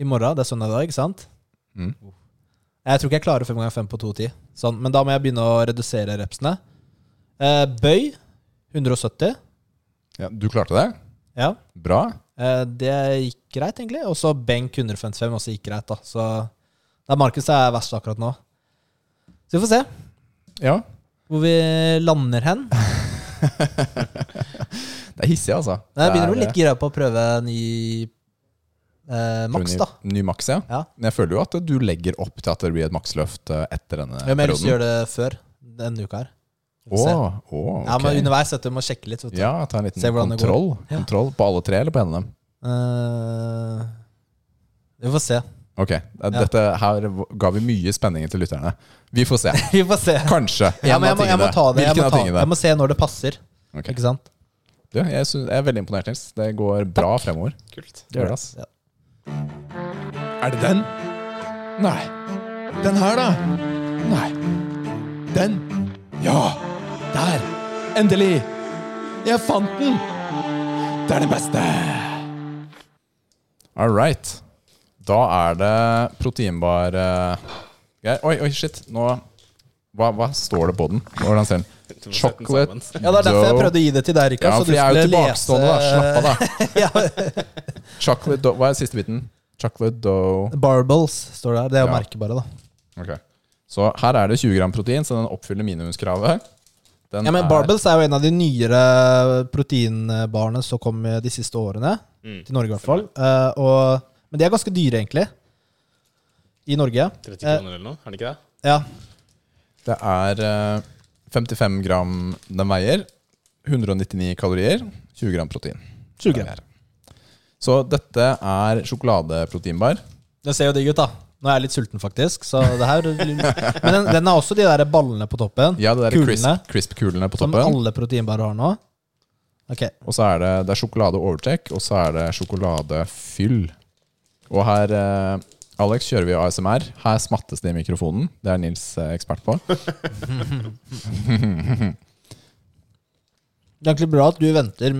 I morgen, det er søndag i dag, ikke sant? Mm. Jeg tror ikke jeg klarer fem ganger fem på 2,10. Sånn, men da må jeg begynne å redusere repsene. Eh, bøy 170. Ja, du klarte det? Ja. Bra. Eh, det gikk greit, egentlig. Og så benk 155 også gikk greit, da. Så det er Markus som er verst akkurat nå. Så vi får se Ja. hvor vi lander hen. Det er hissig, altså. Jeg begynner å bli litt gira på å prøve ny eh, maks, da. Ny maks, ja. Ja. Men jeg føler jo at du legger opp til at det blir et maksløft eh, etter denne Jeg har lyst til å perioden. gjøre det før denne uka her. Vi Å, får se. å, ok. Ja, men underveis vet du, må sjekke litt. Vet du. Ja, ta en liten Se hvordan det går. kontroll. Ja. kontroll. På alle tre, eller på en av dem? Eh, vi får se. Ok, Dette her ga vi mye spenning til lytterne. Vi får se. vi får se. Kanskje. Ja, men jeg må, jeg må ta det. Jeg Hvilken må, av ta, tingene? jeg må se når det passer. Ok. Ikke sant? Du, jeg, synes, jeg er veldig imponert, Nils. Det går bra fremover. Kult. Det gjør det, ass. Ja. Er det den? Nei. Den her, da? Nei. Den? Ja! Der! Endelig! Jeg fant den! Det er den beste! All right. Da er det proteinbar eh. Oi, oi, shit. Nå hva, hva står det på den? Hvordan ser den? Chocolate. Ja, Det er derfor jeg prøvde å gi det til deg, Rikard. Ja, for jeg er jo tilbakestående, da. Slapp av, da. Chocolate dough Hva er siste biten? Chocolate dough Barbels står det her. Det er jo Ja. merket bare, da. Okay. Så her er det 20 gram protein, så den oppfyller minimumskravet. Den Ja, men er- Barbels er jo en av de nyere proteinbarene som kom de siste årene. Mm. Til Norge, i hvert fall. Uh, og, men de er ganske dyre, egentlig. I Norge. 30 kroner uh, eller noe, er det ikke det? ja. Det er eh, 55 gram den veier. 199 kalorier. 20 gram protein. 20 gram. Så dette er sjokoladeproteinbar. Det ser jo digg ut, da. Nå er jeg litt sulten, faktisk. Så det her Men den, den har også de der ballene på toppen. Ja, det der Kulene. crisp- crisp-kulene på Som alle proteinbarer har nå. Ok. Og så er det, det er sjokolade overtech, og så er det sjokoladefyll. Og her, eh, Alex, kjører vi ASMR. Her smattes det i mikrofonen. Det er Nils eh, ekspert på. Det er egentlig bra at du venter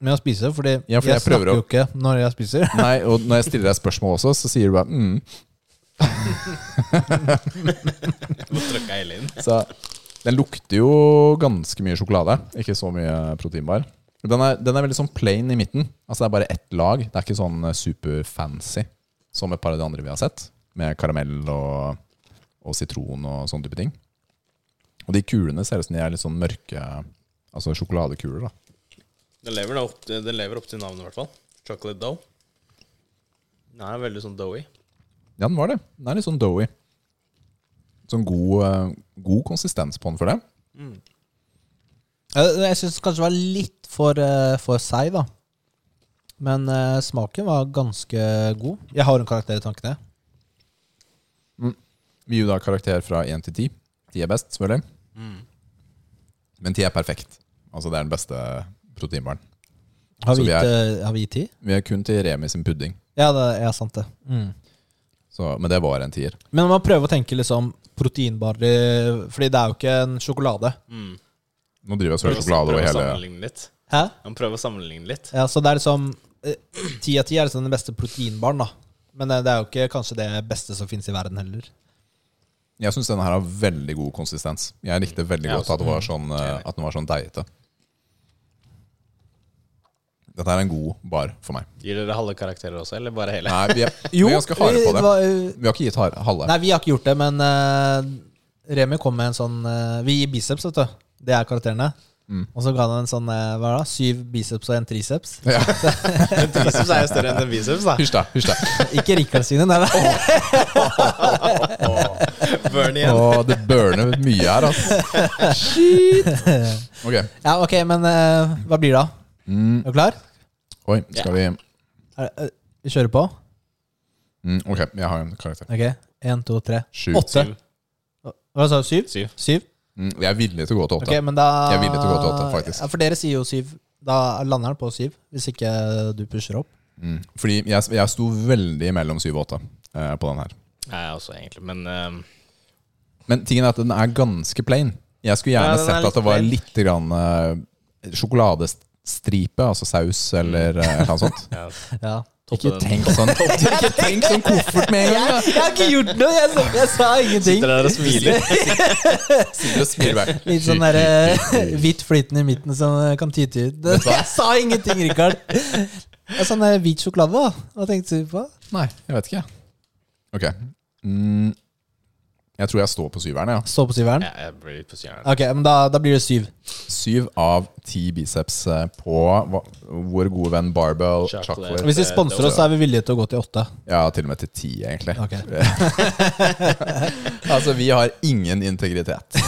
med å spise, fordi Ja, for jeg, jeg snakker å- jo ikke når jeg spiser. Nei, og når jeg stiller deg spørsmål også, så sier du bare mm. Inn. Så den lukter jo ganske mye sjokolade. Ikke så mye proteinbar. Den er, den er veldig sånn plain i midten. Altså Det er bare ett lag. Det er ikke sånn superfancy som et par av de andre vi har sett. Med karamell og, og sitron og sånne type ting. Og de kulene ser ut som de er litt sånn mørke Altså sjokoladekuler. da Det lever, da opp, til- lever opp til navnet, i hvert fall. Chocolate dough. Den er veldig sånn doughy. Ja, den var det. Den er litt sånn doughy. Sånn god, eh, god konsistens på den for det. Jeg, jeg syns kanskje det var litt for, eh, for seig, da. Men eh, smaken var ganske god. Jeg har en karakter i tankene. Vi gir da karakter fra 1 til 10. 10 er best, selvfølgelig. Men 10 er perfekt. Altså det er den beste proteinbaren. Har vi, gitt, er- eh, har vi gitt ti? Vi er kun til Remi sin pudding, Ja, det er sant, det. så, men det var en tier. Men man prøver å tenke liksom proteinbarer Fordi det er jo ikke en sjokolade. Mm. Nå driver jeg og søker sjokolade over hele. Hæ? Han prøver å sammenligne litt. Ja, så det er liksom Ti av ti er liksom den beste proteinbaren, da. Men eh, det er jo ikke kanskje det beste som finnes i verden heller. Jeg syns denne her har veldig god konsistens. Jeg likte veldig godt at, det var sånn, eh, at den var sånn deigete. Dette er en god bar for meg. Gir dere halve karakterer også, eller bare hele? Nei, vi er, vi er ganske harde på det. var, eh, Vi har ikke gitt halve. Nei, vi har ikke gjort det, men uh, Remi kom med en sånn uh, Vi gir biceps, vet du. Det er karakterene. Mm. Og så ga han en sånn eh, hva det, da? syv biceps og en triceps. Ja. En triceps er jo større enn en biceps, da. Hysj, da. hysj da. Ikke Rikard sine, nei da. Burn igjen. Oh, det burner mye her, altså. Shit. Ok. Ja, ok, men uh, hva blir det da? Mm. Er du klar? Oi, skal vi Er, eh, vi kjører på? mm, Ok, jeg har en karakter. Ok, Én, to, tre. Sju. Åtte. Hva sa du? Syv? Syv. Syv? Mm, jeg er villig til å gå til åtte. Okay, men da Jeg er villig til å gå til åtte, faktisk. Ja, for dere sier jo syv. Da lander den på syv, hvis ikke du pusher opp. Mm. Fordi jeg, jeg sto veldig mellom syv og åtte eh, på den her. Jeg også, egentlig. Men ehm, Men tingen er at den er ganske plain. Jeg skulle gjerne Ja, den er sett litt at det var plain. litt grann eh, sjokoladestripe, altså saus eller eh, et eller annet sånt. ja, Ja. Ikke tenk sånn Ikke tenk sånn koffert med en gang, Jeg, Jeg har ikke gjort noe! Jeg, sa- jeg sa ingenting. Sitter der og smiler. Sitter og smiler bare. Litt sånn der, eh, hvitt flytende i midten som eh, kan tyte ut. Jeg sa ingenting, Rikard. Er sånn der hvit sjokolade, da. Hva tenkte du på? Nei, jeg vet ikke. Ok. Mm, jeg tror jeg står på syveren. Ja. Stå på syveren? Ja, jeg blir på syveren. Ok, men da, da blir det syv. Syv av ti biceps eh, på hva- vår gode venn Barbell Chocolate. Chocolate. Hvis de sponser oss, så er vi villige til å gå til åtte. Ja, til og med til ti, egentlig. Ok. Altså, vi har ingen integritet.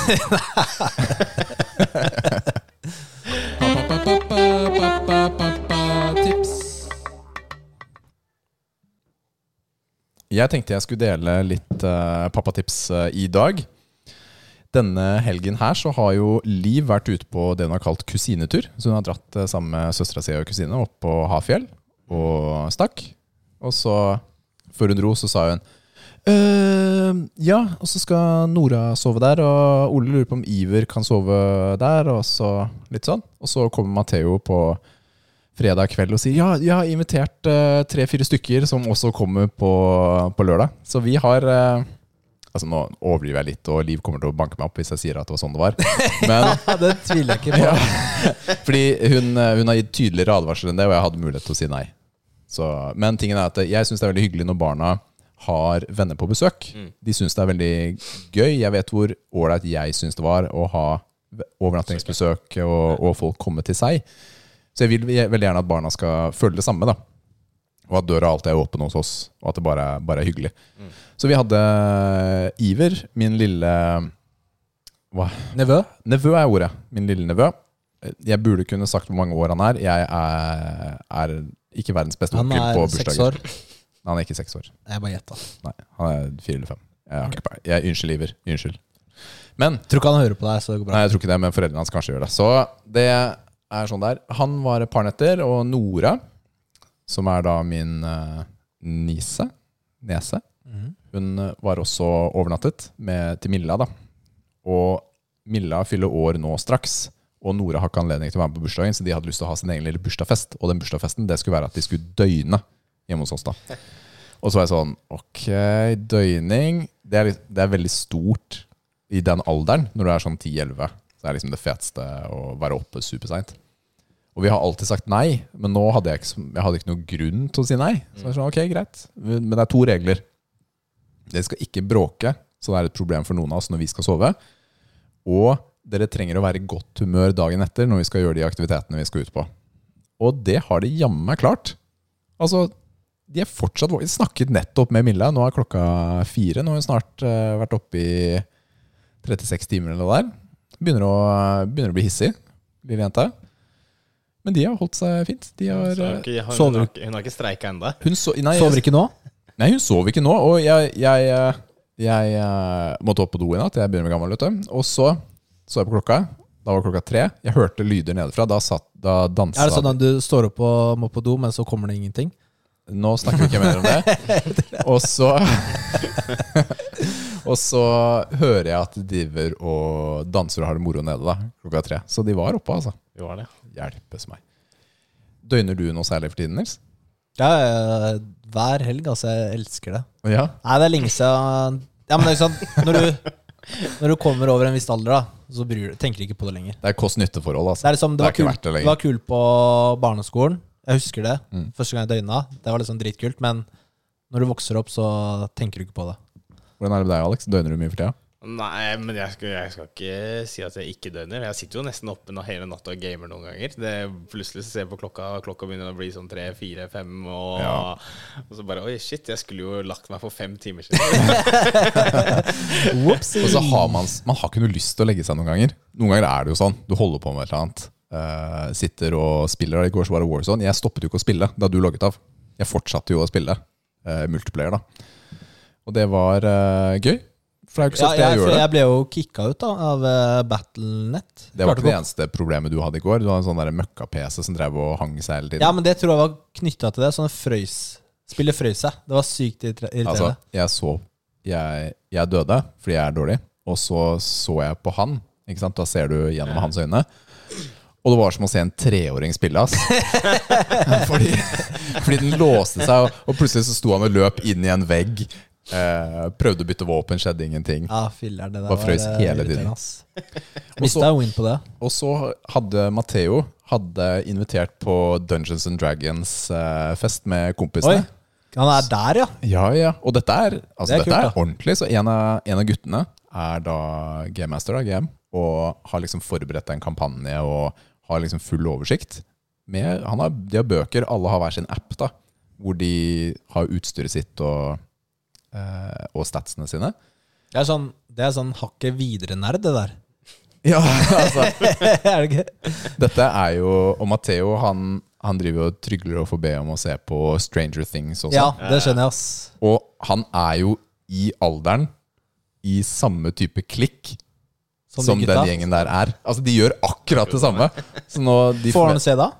Jeg tenkte jeg skulle dele litt uh, pappatips uh, i dag. Denne helgen her så har jo Liv vært ute på det hun har kalt kusinetur. Så hun har dratt uh, sammen med søstera si og kusine opp på Hafjell og stakk. Og så, før hun dro, så sa hun «Øh, Ja, og så skal Nora sove der, og Ole lurer på om Iver kan sove der, og så litt sånn. Og så kommer Matheo på fredag kveld og sier ja, jeg har invitert uh, tre-fire stykker som også kommer på, på lørdag. Så vi har uh, Altså Nå overdriver jeg litt, og Liv kommer til å banke meg opp hvis jeg sier at det var sånn det var. Men Ja, det tviler jeg ikke på. fordi hun, eh, hun har gitt tydeligere advarsel enn det, og jeg hadde mulighet til å si nei. Så, men tingen er at jeg syns det er veldig hyggelig når barna har venner på besøk. De syns det er veldig gøy. Jeg vet hvor ålreit jeg syns det var å ha overnattingsbesøk og, og folk komme til seg. Så jeg vil veldig gjerne at barna skal føle det samme. da Og at døra alltid er åpen hos oss, og at det bare, bare er hyggelig. Så vi hadde Iver, min lille hva? Nevø? Nevø er ordet. Min lille nevø. Jeg burde kunne sagt hvor mange år han er. Jeg er, er ikke verdens beste onkel på er bursdager. Han er ikke seks år. Jeg bare gjetta. Nei, han er fire eller fem. Jeg, peiling. jeg Unnskyld, Iver. Unnskyld. Men Tror ikke han hører på deg, så det går bra. Nei, jeg tror ikke det, men foreldrene hans kanskje gjør det. Så det er sånn der. Han var et par netter, og Nora, som er da min uh, nise, nese, hun eh, var også overnattet med, til Milla, da. Og Milla fyller år nå straks. Og Nora har ikke anledning til å være med på bursdagen, så de hadde lyst til å ha sin egen lille bursdagsfest. Og den bursdagsfesten det skulle være at de skulle døgne hjemme hos oss. da Og så var jeg sånn Ok, døgning det er, det er veldig stort i den alderen, når du er sånn 10-11. Så er liksom det feteste å være oppe superseint. Og vi har alltid sagt nei, men nå hadde jeg ikke, jeg hadde ikke noen grunn til å si nei. Så jeg sånn, ok, greit Men det er to regler. Dere skal ikke bråke, så det er et problem for noen av oss når vi skal sove. Og dere trenger å være i godt humør dagen etter når vi skal gjøre de aktivitetene vi skal ut på. Og det har de jammen meg klart. Altså, de er fortsatt våkne. Snakket nettopp med Milla. Nå er klokka fire. Nå har hun snart uh, vært oppe i 36 timer eller noe der. Begynner å, begynner å bli hissig, lille jente. Men de har holdt seg fint. De har, Så eh, hun, har ikke- hun, sover- har ikke- hun har ikke streika ennå. hun nei, Sover ikke nå? Nei, hun sover ikke nå. Og jeg, jeg, jeg, jeg, eh, måtte opp på do i natt. Jeg begynner med gammel, vet du. Og så så jeg på klokka. Da var klokka tre. Jeg hørte lyder nedefra. Da, satt, da dansa Er det sånn at du står opp og må på do, men så kommer det ingenting? Nå snakker vi ikke mer om det. Og så Og så hører jeg at de driver og danser og har det moro nede da klokka tre. Så de var oppe, altså. De var det. Hjelpes meg. Døgner du noe særlig for tiden, Nils? Ja, eh, hver helg, altså. Jeg elsker det. Ja. Nei, det er lenge siden Ja, men det er jo sånn Når du, når du kommer over en viss alder, da, så bryr, du- tenker du ikke på det lenger. Det er kost-nytte-forhold, Det altså. er liksom, det, Det var ikke kult, det det var kult på barneskolen. Jeg husker det. Mm. Første gang jeg døgna. Det var liksom dritkult. Men når du vokser opp, så tenker du ikke på det. Hvordan er det med deg, Alex? Døgner du mye for tida? Nei, men jeg skal, jeg skal ikke si at jeg ikke døgner. Jeg sitter jo nesten oppe hele natta og gamer noen ganger. Det, plutselig så ser jeg på klokka, og klokka begynner å bli sånn tre, fire, fem, og, Ja. og så bare Oi, shit, jeg skulle jo lagt meg for fem timer siden. Og så har man, man har ikke noe lyst til å legge seg noen ganger. Noen ganger er det jo sånn. Du holder på med et eller annet. Uh, sitter og spiller. I går så var det Warzone. Jeg stoppet jo ikke å spille da du logget av. Jeg fortsatte jo å spille uh, multiplayer, da. Og det var uh, gøy. For det er jo ikke så ja, jeg, jeg, gjør det. jeg ble jo kicka ut da av uh, Battlenet. Det var ikke det eneste problemet du hadde i går. Du hadde en sånn møkka-PC som drev og hang seg hele tiden. Ja, men det tror jeg var knytta til det. Sånn frøys Spillet frøys seg. Det var sykt irriterende. Altså, jeg så jeg, jeg døde fordi jeg er dårlig, og så så jeg på han. Ikke sant? Da ser du gjennom hans øyne. Og det var som å se en treåring spille, ass. fordi, fordi den låste seg, og plutselig så sto han og løp inn i en vegg. Eh, prøvde å bytte våpen, skjedde ingenting. Ja, filler, det Bare frøs eh, hele tiden. Mista win på det. og så hadde Matheo hadde invitert på Dungeons and Dragons-fest med Oi, kompisene. han er der, ja. Ja, ja. Og dette er, altså, Det er dette kult, er ordentlig. Så en av, en av guttene er da Game Master, da, GM, og har liksom forberedt en kampanje og har liksom full oversikt. Med, han har, de har bøker, alle har hver sin app, da, hvor de har utstyret sitt og, eh, og statsene sine. Det er sånn, det er sånn hakket videre-nerd, det der. Ja, altså er det ikke? Dette er jo Og Matheo, han, han driver og trygler og får be om å se på Stranger Things også. Ja, det skjønner jeg, ass. Og han er jo i alderen i samme type klikk Som som, de gutta. den gjengen der er. Altså, de gjør akkurat det samme. Så nå, de Får han se da?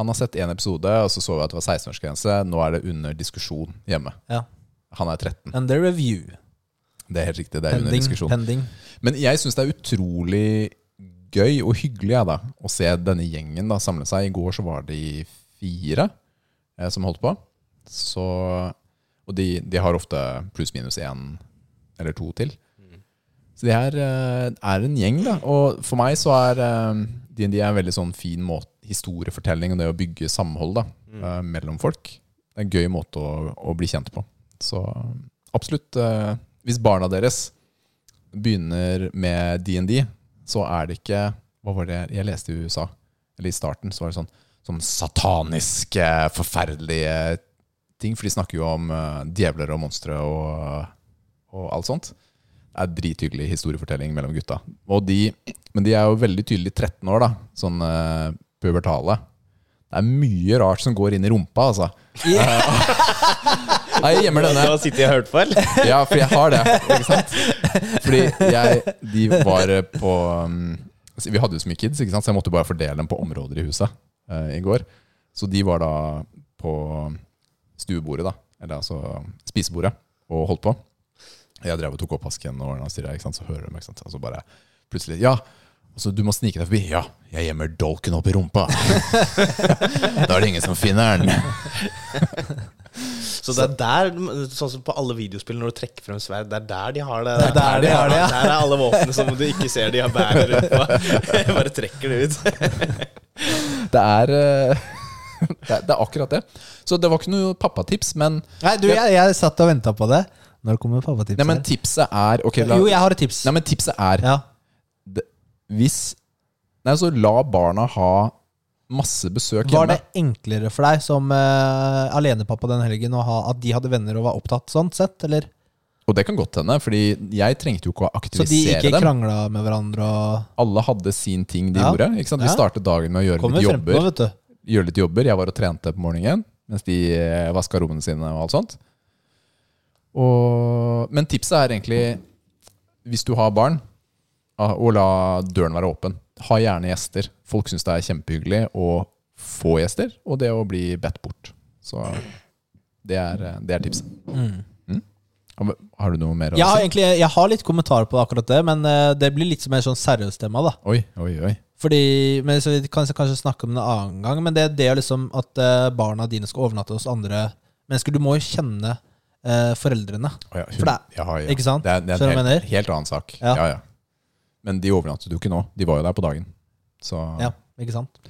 han har sett én episode, og så så vi at det var 16-årsgrense. Nå er det under diskusjon hjemme. Ja. Han er 13. Under review. Det er helt riktig. det er under diskusjon. pending. Men jeg syns det er utrolig gøy og hyggelig ja, da, å se denne gjengen da, samle seg. I går så var de fire eh, som holdt på. Så, og de, de har ofte pluss-minus én eller to til. Så det her eh, er en gjeng, da. Og for meg så er eh, en veldig sånn fin måte, historiefortelling og det å bygge samhold da, eh, mellom folk. Det er en gøy måte å, å bli kjent på. Så absolutt, eh, hvis barna deres begynner med D&D, så er det ikke Hva var det jeg leste i USA? Eller i starten, så var det sånn, sånn sataniske, forferdelige ting. For de snakker jo om eh, djevler og monstre og, og alt sånt. Det er drithyggelig historiefortelling mellom gutta. De, men de er jo veldig tydelig 13 år, da. Sånn eh, pubertale. Det er mye rart som går inn i rumpa, altså. Nei, jeg gjemmer Du denne. har sittet og hørt på, eller? Ja, for jeg har det. Ikke sant? Fordi jeg, de var på um, Vi hadde jo så mye kids, ikke sant? så jeg måtte bare fordele dem på områder i huset uh, i går. Så de var da på stuebordet, da. Eller altså spisebordet, og holdt på. Jeg drev og tok oppvasken, og ordna og sant? så hører de, meg, ikke sant? Og så bare plutselig Ja, altså, du må snike deg forbi. Ja, jeg gjemmer dolken opp i rumpa. da er det ingen som finner den. Så det er der, sånn som på alle videospill når du trekker frem sverd, det er der de har det. Det er der de har det, ja. Der er alle våpnene som du ikke ser de har bærer rundt på. Bare trekker det ut. Det er, eh, det er Det er akkurat det. Så det var ikke noe pappatips, men, Nei, du, jeg, jeg satt og venta på det. Når kommer pappatipset? nei, men tipset er okay, la, Jo, jeg har et tips. Nei, men tipset er Ja. Hvis Nei, så la barna ha masse besøk hjemme. Var det enklere for deg som uh, alenepappa den helgen ha at de hadde venner og var opptatt sånn sett, eller? Og det kan godt hende, Fordi jeg trengte jo ikke å aktivisere dem. Så de ikke krangla med hverandre og Alle hadde sin ting de Ja. gjorde. Ikke sant? Vi Ja. startet dagen med å gjøre kommer litt frem på, jobber. vet du. Gjøre litt jobber. Jeg var og trente på morgenen mens de eh, vaska rommene sine og alt sånt. Og, men tipset er egentlig, hvis du har barn, ah, å la døren være åpen. Ha gjerne gjester. Folk syns det er kjempehyggelig å få gjester, og det å bli bedt bort. Så det er, eh, det er tipset. Mm. Har- Har du noe mer å Jeg si? egentlig, jeg har litt kommentarer på akkurat det, men eh, det blir litt mer sånn seriøst tema. da Oi, oi, oi. Fordi, men så Vi kan kanskje snakke om det en annen gang, men det det er liksom at eh, barna dine skal overnatte hos andre mennesker. Du må jo kjenne foreldrene. Oh, ja, hun- For det ja, ja. ikke sant? Det er, det er en helt, helt annen sak. Ja. Ja. Men de overnattet jo ikke nå. De var jo der på dagen. Så Ja, ikke sant?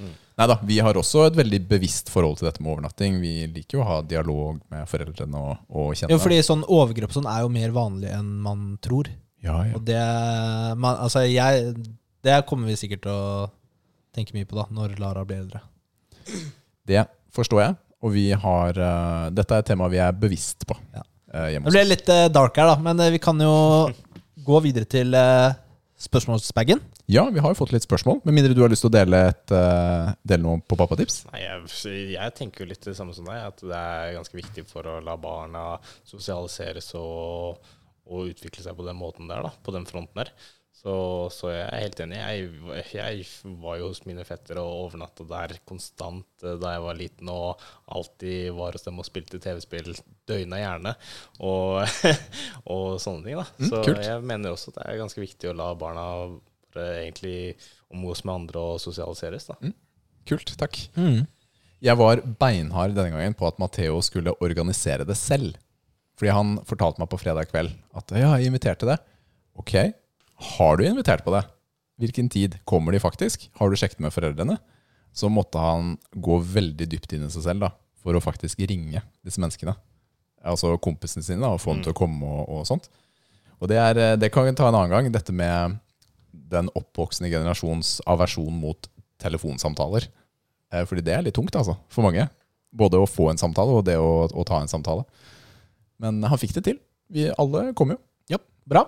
Nei da, vi har også et veldig bevisst forhold til dette med overnatting. Vi liker jo å ha dialog med foreldrene og, og kjenne Jo, fordi sånn overgrep sånn er jo mer vanlig enn man tror. Ja, ja. Og det man, Altså, jeg Det kommer vi sikkert til å tenke mye på da når Lara blir eldre. Det forstår jeg. Og vi har uh, Dette er et tema vi er bevisst på Ja. Uh, hjemme Det ble litt uh, dark her, da, men eh, vi kan jo gå videre til uh, spørsmålsbagen. Ja, vi har jo fått litt spørsmål. Med mindre du har lyst til å dele, et, uh, dele noe på pappatips? Nei, jeg, jeg tenker jo litt det samme som deg, at det er ganske viktig for å la barna sosialiseres og, og utvikle seg på den måten der, da, på den fronten der. Så, så jeg er helt enig. Jeg, jeg var jo hos mine fettere og overnatta der konstant eh, da jeg var liten, og alltid var hos dem og spilte TV-spill døgna gjerne, og, og sånne ting. da. Mm, så kult. jeg mener også at det er ganske viktig å la barna egentlig omgås med andre og sosialiseres. da. Kult, takk. Mm. Jeg var beinhard denne gangen på at Matheo skulle organisere det selv. Fordi han fortalte meg på fredag kveld at ja, jeg inviterte det. Ok, har du invitert på det? Hvilken tid kommer de faktisk? Har du sjekket med foreldrene? Så måtte han gå veldig dypt inn i seg selv da, for å faktisk ringe disse menneskene. Altså kompisene sine, da, og få dem til å komme og, og sånt. Og det, er, eh, det kan vi ta en annen gang, dette med den oppvoksende generasjons aversjon mot telefonsamtaler. Eh, Fordi det er litt tungt, altså, for mange. Både å få en samtale og det å, å ta en samtale. Men han fikk det til. Vi alle kom jo. Ja, bra.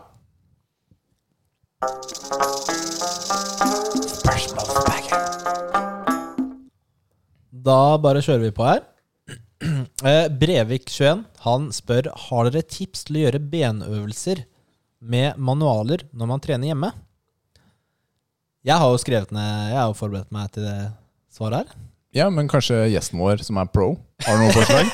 Da bare kjører vi på her. Eh, Brevik21 han spør Har dere tips til å gjøre benøvelser med manualer når man trener hjemme. Jeg har jo skrevet ned Jeg har jo forberedt meg til det svaret her. Ja, men kanskje gjesten vår, som er pro, har noen forslag?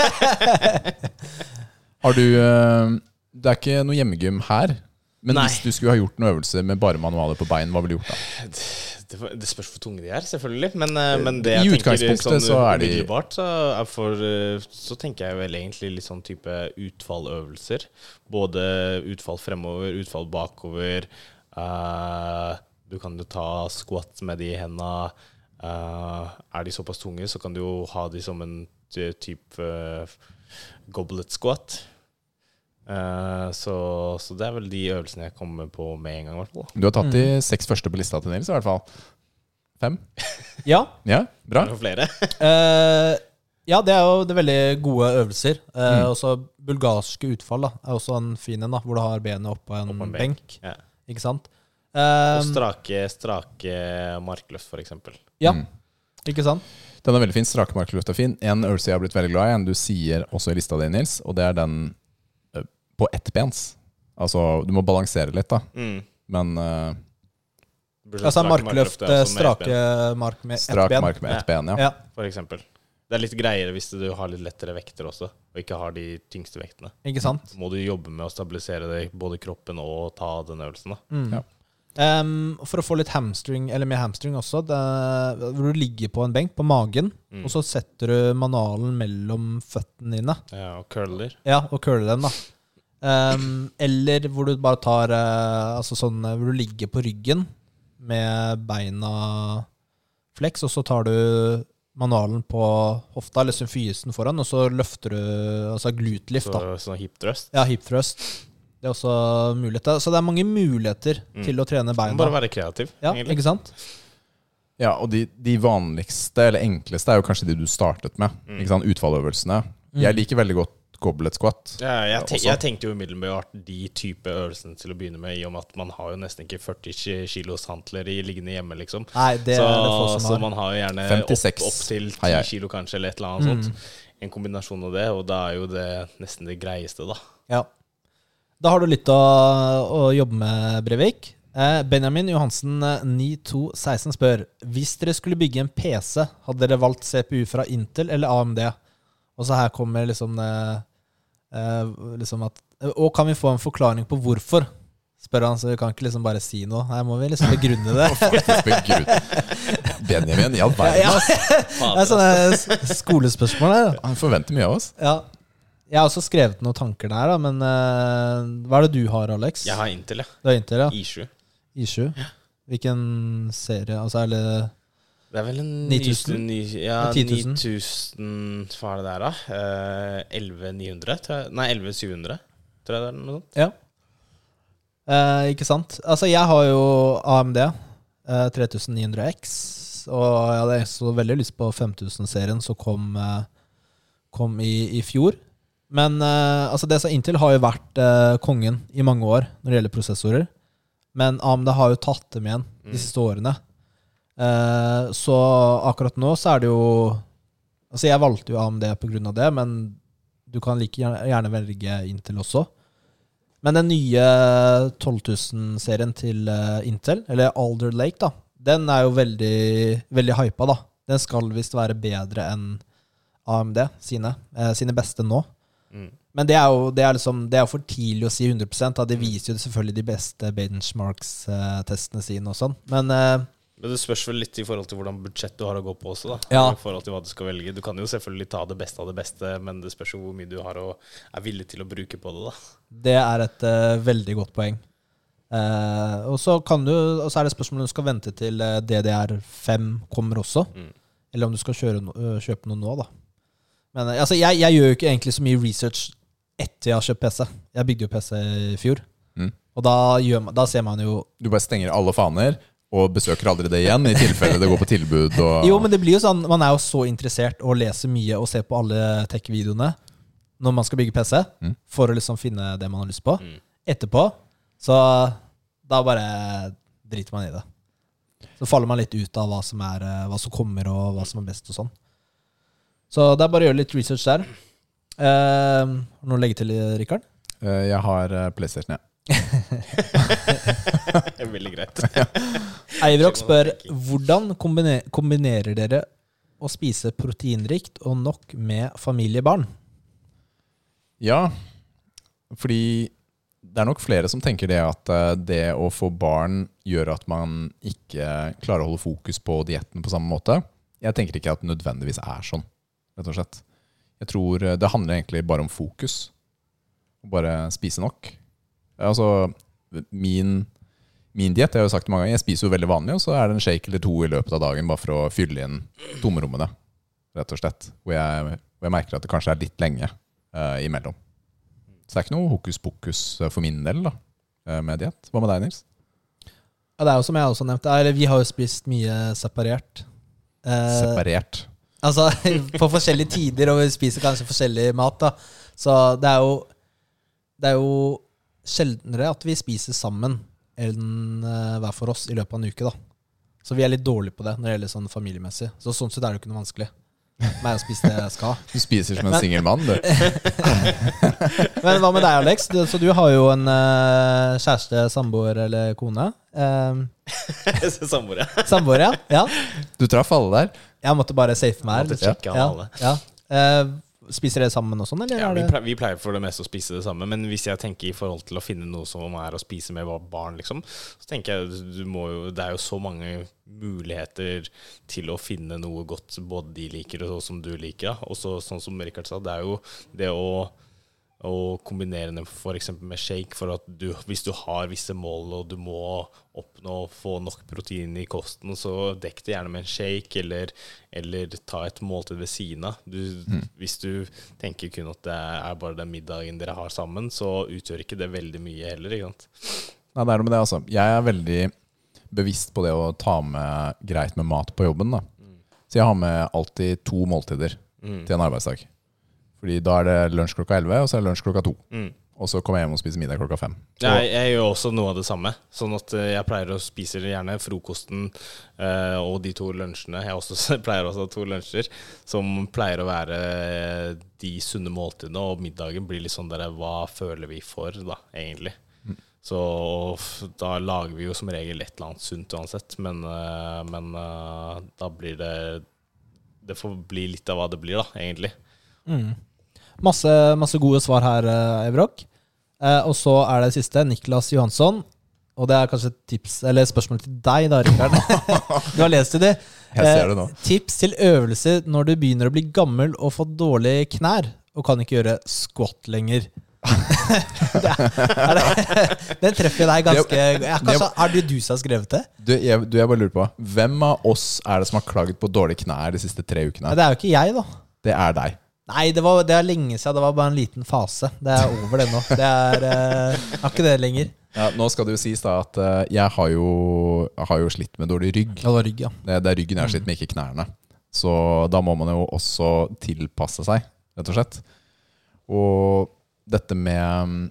har du eh, Det er ikke noe hjemmegym her. Men Nei. hvis du skulle ha gjort noen øvelser med bare manualer på bein, hva ville du gjort da? Det, det spørs hvor tunge de er, selvfølgelig. Men, eh, men det I utgangspunktet tenker sånn så er de- umiddelbart, så, for, eh, så tenker jeg vel egentlig litt sånn type utfalløvelser. Både utfall fremover, utfall bakover. Uh, du kan jo ta squat med de henda. Uh, er de såpass tunge, så kan du jo ha de som en type uh, goblet squat. Eh, så, så det er vel de øvelsene jeg kommer på med en gang, Hvertfall. hvert fall. Du har tatt de seks første på lista til Nils, i hvert fall. Fem? Ja. Ja, bra. Er det flere? uh, ja, det er jo det er veldig gode øvelser. Uh, Mm. Også bulgarske utfall da, er også en fin en, da, hvor du har benet oppå en, opp en benk. benk. Ja. Ikke sant? Og strake, strake markløft, for eksempel. ja, Mm. ikke sant? Den er veldig fin. Strake markløft er fin. En øvelse jeg har blitt veldig glad i, en du sier også i lista di, Nils, og det er den på ettbens. Altså, du må balansere litt, da. Mm. Men uh, Altså markløft, med strake ett ben, mark med ett strak ben. mark med ett ben, ja. Ja, For eksempel. Det er litt greiere hvis du har litt lettere vekter også, og ikke har de tyngste vektene. ikke sant? Så må du jobbe med å stabilisere det, både kroppen og ta den øvelsen. da. Mm. Ja. Um, for å få litt hamstring, eller med hamstring også, det, hvor du ligger på en benk på magen, Mm. og så setter du manualen mellom føttene dine. Ja, og curler. Ja, og curler den, da. Em, eller hvor du bare tar uh, Altså sånn eh, hvor du ligger på ryggen med beina flex, og så tar du manualen på hofta, eller symfysen foran, og så løfter du altså glutelift, Så, sånn hip thrust. Ja, hip thrust. Det er også muligheter. Så det er mange muligheter Mm. til å trene beina. bare være kreativ, ja, egentlig. ikke sant? Ja, og de, de vanligste, eller enkleste, er jo kanskje de du startet med. Mm. Ikke sant? Utfalløvelsene. Jeg liker veldig godt goblet squat. Ja, jeg, te jeg tenkte jo umiddelbart de type øvelsene til å begynne med, i og med at man har jo nesten ikke 40 ki- kilos hantler i liggende hjemme, liksom. Nei, det så, er det få som har. så man har jo gjerne 56 opp, opp til 10 kilo, kanskje, eller et eller annet Mm. sånt. En kombinasjon av det, og da er jo det nesten det greieste, da. Ja. Da har du litt å, å jobbe med, Brevik. Eh, Benjamin Johansen eh, 9216 spør Hvis dere skulle bygge en PC, hadde dere valgt CPU fra Intel eller AMD? Og så her kommer liksom det eh, liksom at, Og kan vi få en forklaring på hvorfor? Spør han, så vi kan ikke liksom bare si noe. Her må vi liksom begrunne det. Benjamin, i all verden. ja, ass. det er sånne skolespørsmål her. da. Han forventer mye av oss. Ja. Jeg har også skrevet noen tanker der, da, men uh, hva er det du har, Alex? Jeg har Intel, ja. Du har Intel, ja. I7. I7. Hvilken serie? Altså, er det Det er vel en 9000? Ja, 9000 Hva er det der, da? Uh, 11900? Nei, 11700, tror jeg det er. noe sånt. Ja. Eh, ikke sant? Altså, jeg har jo AMD eh, 3900X, og jeg hadde så veldig lyst på 5000-serien som kom, eh, kom i, i fjor. Men eh, altså det som Intel har jo vært eh, kongen i mange år når det gjelder prosessorer. Men AMD har jo tatt dem igjen de Mm. siste årene. Eh, så akkurat nå så er det jo Altså, jeg valgte jo AMD av det, men du kan like gjerne, velge Intel også. Men den nye 12 000-serien til eh, Intel, eller Alder Lake, da, den er jo veldig, veldig hypa, da. Den skal visst være bedre enn AMD sine, eh, sine beste nå. Men det er jo det er liksom, det er for tidlig å si 100% da. Det viser jo selvfølgelig de beste benchmarks-testene sine og sånn. Men eh, Men det spørs vel litt i forhold til hvordan budsjett du har å gå på også, da. Ja. I forhold til hva du skal velge. Du kan jo selvfølgelig ta det beste av det beste, men det spørs jo hvor mye du har og er villig til å bruke på det, da. det er et uh, veldig godt poeng. Uh, og så kan du, og så er det spørsmålet om du skal vente til eh, DDR5 kommer også. Mm. Eller om du skal kjøre no, kjøpe noe nå, da. Men altså, jeg, jeg gjør jo ikke egentlig så mye research etter jeg har kjøpt PC. Jeg bygde jo PC i fjor. Mm. Og da, gjør da ser man jo Du bare stenger alle faner og besøker aldri det igjen, i tilfelle det går på tilbud. Og Jo, men det blir jo sånn Man er jo så interessert og leser mye og ser på alle tech-videoene når man skal bygge PC, Mm. for å liksom finne det man har lyst på. Mm. Etterpå, så da bare driter man i det. Så faller man litt ut av hva som, er, eh, hva som kommer, og hva som er best og sånn. Så det er bare å gjøre litt research der. Eh, noe å legge til, Rikard? Eh, Jeg har eh, PlayStation, ja. Er veldig greit. Eivrok spør hvordan kombine- kombinerer dere å spise proteinrikt og nok med familiebarn? Ja, fordi det er nok flere som tenker det at eh, det å få barn gjør at man ikke klarer å holde fokus på dietten på samme måte. Jeg tenker ikke at det nødvendigvis er sånn, rett og slett. Jeg tror eh, det handler egentlig bare om fokus. Bare spise nok. Altså, min, min diett, jeg har jo sagt det mange ganger, jeg spiser jo veldig vanlig, og så er det en shake eller to i løpet av dagen bare for å fylle inn tomrommene, rett og slett. Hvor jeg, hvor jeg merker at det kanskje er litt lenge uh, imellom. Så det er ikke noe hokus pokus eh, for min del da, eh, med diett. Hva med deg, Nils? Ja, det er jo som jeg også nevnte, eller vi har jo spist mye separert. Eh, Separert. altså på forskjellige tider, og vi spiser kanskje forskjellig mat, da. Så det er jo Det er jo sjeldnere at vi spiser sammen enn eh, hver for oss i løpet av en uke, da. Så vi er litt dårlige på det når det gjelder sånn familiemessig. Så sånn sett er det jo ikke noe vanskelig. Meg å spise det jeg skal. Du spiser som en singel mann, du. Men hva med deg, Alex? Du, så du har jo en uh, kjæreste, samboer eller kone. Uh, Samboer, ja. samboer, ja. ja. Du traff alle der. Jeg måtte bare safe meg her. Måtte sjekke Ja, alle. ja. Eh, spiser dere sammen og sånn, eller? Ja, vi, pleier, vi pleier for det meste å spise det samme, men hvis jeg tenker i forhold til å finne noe som er å spise med barn, liksom, så tenker jeg du- du må jo, det er jo så mange muligheter til å finne noe godt både de liker og som du liker. Og så, sånn som Rikard sa, det er jo det å, å kombinere dem f.eks. med shake, for at du, hvis du har visse mål og du må oppnå å få nok protein i kosten, så dekk det gjerne med en shake, eller, eller ta et måltid ved siden av. Mm. Hvis du tenker kun at det er bare den middagen dere har sammen, så utgjør ikke det veldig mye heller. ikke sant? Nei, det er noe med det, altså. Jeg er veldig bevisst på det å ta med greit med mat på jobben. da. Så jeg har med alltid to måltider Mm. til en arbeidsdag. Fordi da er det lunsj klokka 11, og så er det lunsj klokka 2. Mm. Og så kommer jeg hjem og spiser middag klokka 5. Jeg, jeg gjør også noe av det samme. Sånn at eh, jeg pleier å spise gjerne frokosten eh, og de to lunsjene. Jeg også, pleier også å ha to lunsjer som pleier å være eh, de sunne måltidene, og middagen blir litt sånn der Hva føler vi for, da, egentlig? Så f- da lager vi jo som regel et eller annet sunt uansett, men, eh, men da blir det Det får bli litt av hva det blir, da, egentlig. Mm. Masse, masse gode svar her, eh, Evrok. Eh, og så er det siste, Niklas Johansson. Og det er kanskje et tips, eller spørsmål til deg, da, Rikard. du har lest i det. Jeg ser det nå. Eh, tips til øvelser når du begynner å bli gammel og få dårlige knær, og kan ikke gjøre squat lenger. det er, er det, den treffer deg ganske ja, Kanskje er det du som har skrevet det? Du, jeg, du, jeg bare lurer på, hvem av oss er det som har klaget på dårlige knær de siste tre ukene? Det er jo ikke jeg, da. Det er deg. Nei, det, var, det er lenge siden. Det var bare en liten fase. Det er over det nå. Det er uh, har ikke det lenger. Ja, nå skal det jo sies da at uh, jeg har jo, har jo slitt med dårlig rygg. Ja, Det var rygg, ja. Det, det er ryggen jeg har slitt med, ikke knærne. Så da må man jo også tilpasse seg, rett og slett. Og dette med,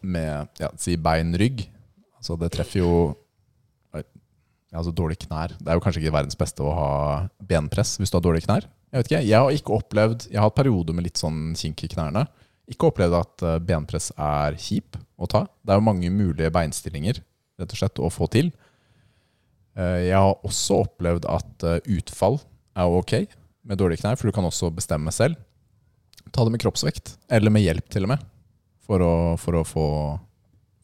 med ja, si bein-rygg altså Det treffer jo altså dårlige knær. Det er jo kanskje ikke verdens beste å ha benpress hvis du har dårlige knær. Jeg vet ikke, jeg har ikke opplevd Jeg har hatt perioder med litt sånn kink i knærne. Ikke opplevd at eh, benpress er kjip å ta. Det er jo mange mulige beinstillinger rett og slett å få til. Eh, Jeg har også opplevd at eh, utfall er ok med dårlige knær, for du kan også bestemme selv. ta det med kroppsvekt. Eller med hjelp, til og med. For å, for å, få,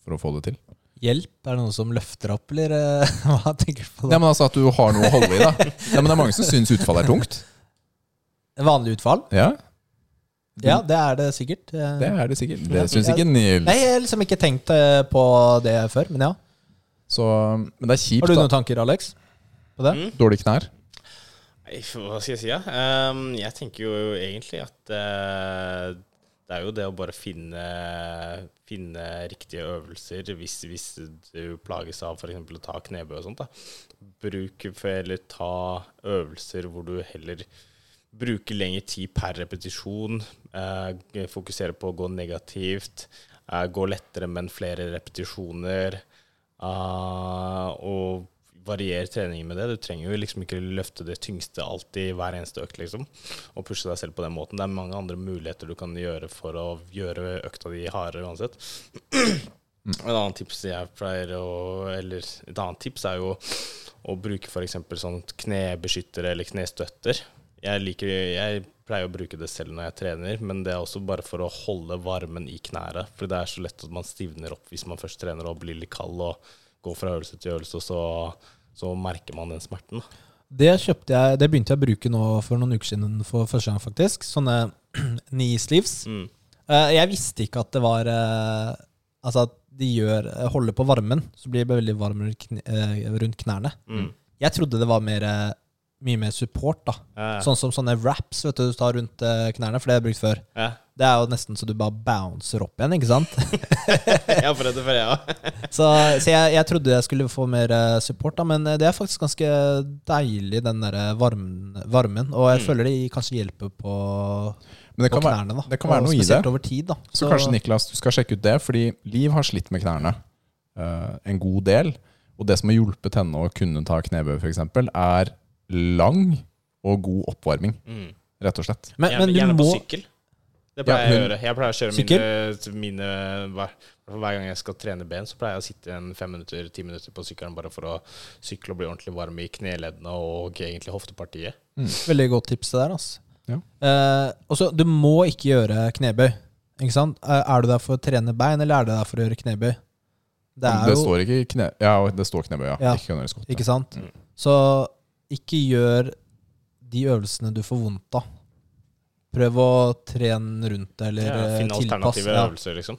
for å få det til. Hjelp? Er det noen som løfter opp, eller hva tenker du på Ja, da? men altså At du har noe å holde i. da ja, men Det er mange som syns utfall er tungt. Vanlig utfall? Ja, Ja, det er det sikkert. Det er det sikkert. Det syns ikke Nils. Nei, jeg har liksom ikke tenkt eh, på det før, men ja. Så, men det er kjipt. Har du da. noen tanker, Alex? På det? Mm. Dårlige knær. Nei, Hva skal jeg si, da? Um, jeg tenker jo egentlig at uh, det er jo det å bare finne, finne riktige øvelser hvis, hvis du plages av f.eks. å ta knebøy og sånt. da. Bruk eller ta øvelser hvor du heller bruker lengre tid per repetisjon. Eh, fokusere på å gå negativt. Eh, gå lettere, men flere repetisjoner. eh, og variere treningen med det. Du trenger jo liksom ikke løfte det tyngste alltid hver eneste økt, liksom. Og pushe deg selv på den måten. Det er mange andre muligheter du kan gjøre for å gjøre økta di hardere uansett. Et annet tips jeg pleier å Eller et annet tips er jo å bruke f.eks. sånn knebeskyttere eller knestøtter. Jeg, liker, jeg pleier å bruke det selv når jeg trener, men det er også bare for å holde varmen i knærne. For det er så lett at man stivner opp hvis man først trener og blir litt kald og går fra øvelse til øvelse, og så, så merker man den smerten. Det jeg, det begynte jeg å bruke nå for noen uker siden for første gang, faktisk. Sånne knee sleeves. Mm. Eh, jeg visste ikke at det var eh, Altså at de gjør holder på varmen, så blir det veldig varm rundt eh, knærne. Mm. Jeg trodde det var mer, mye mer support, da. Ja, ja. Sånn som sånne wraps vet du, du tar rundt eh, knærne, for det har jeg brukt før. Ja. Det er jo nesten så du bare bouncer opp igjen, ikke sant? Jeg har prøvd det før, jeg ja. òg. Så, så jeg, jeg trodde jeg skulle få mer eh, support, da, men eh, det er faktisk ganske deilig, den der varmen, varmen. Og jeg Mm. føler det kanskje hjelper på, Men det på kan, være, knærne. da det kan være noe i det. Over tid. da Så kanskje Niklas, du skal sjekke ut det, fordi Liv har slitt med knærne uh, en god del. Og det som har hjulpet henne å kunne ta knebøy, f.eks., er lang og god oppvarming, Mm. rett og slett. Men, men du gjerne må på sykkel. Det pleier Ja, jeg å gjøre. Jeg pleier å kjøre Sykkel? mine, mine hver, hver gang jeg skal trene ben, så pleier jeg å sitte en fem minutter, ti minutter på sykkelen bare for å sykle og bli ordentlig varm i kneleddene og egentlig hoftepartiet. Veldig godt tips det der. Altså. Ja. Eh, også, du må ikke gjøre knebøy. Ikke sant? Eh, Er du der for å trene bein, eller er du der for å gjøre knebøy? Det Det, er det jo står ikke kne... Ja, det står knebøy, ja. Ja. Ikke. Ikke sant? Mm. Så ikke gjør de øvelsene du får vondt av. Prøv å trene rundt det, eller Ja, eh, finne tilpass. alternative Ja. øvelser, liksom.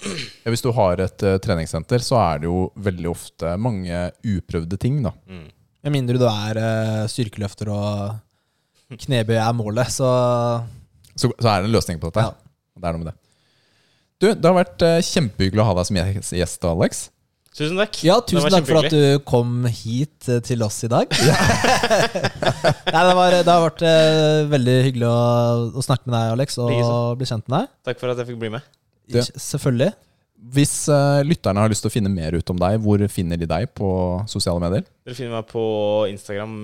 Ja, hvis du har et uh, treningssenter, så er det jo veldig ofte mange uprøvde ting, da. Mm. Med mindre du er uh, styrkeløfter og knebøy er målet, så Så, så er det en løsning på dette. Ja. Det er noe med det. Du, det har vært uh, kjempehyggelig å ha deg som gjest, Alex. Tusen takk. Ja, tusen takk for at du kom hit eh, til oss i dag. Nei, det, var, det har vært eh, veldig hyggelig å, å snakke med deg, Alex, og Likeså. bli kjent med deg. Takk for at jeg fikk bli med. Det- Selvfølgelig. Hvis uh, lytterne har lyst til å finne mer ut om deg, hvor finner de deg på sosiale medier? Dere finner meg på Instagram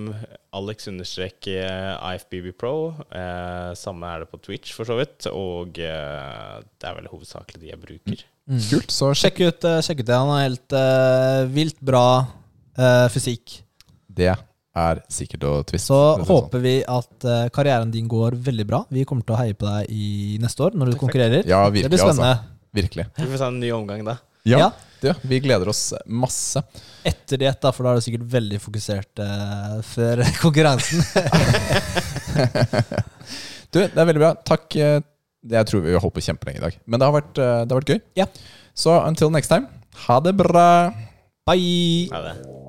alex-ifbbpro. Eh, samme er det på Twitch, for så vidt. Og eh, det er vel hovedsakelig de jeg bruker. Kult. Så sjekk ut, eh, sjekk ut det. Han har helt uh, vilt bra uh, fysikk. det. Er sikkert å tviste. Så sånn. håper vi at karrieren din går veldig bra. Vi kommer til å heie på deg i neste år når du konkurrerer. Ja, det blir spennende. altså. Virkelig. Vi får ta en ny omgang da. Ja, Ja. Det, vi gleder oss masse. Etter diett, da, for da er du sikkert veldig fokusert uh, før konkurransen. Du, det er veldig bra. Takk. eh, Jeg tror vi har holdt på kjempelenge i dag. Men det har vært, eh, det har vært gøy. Ja. Så until next time, ha det bra. Bye! Ha det.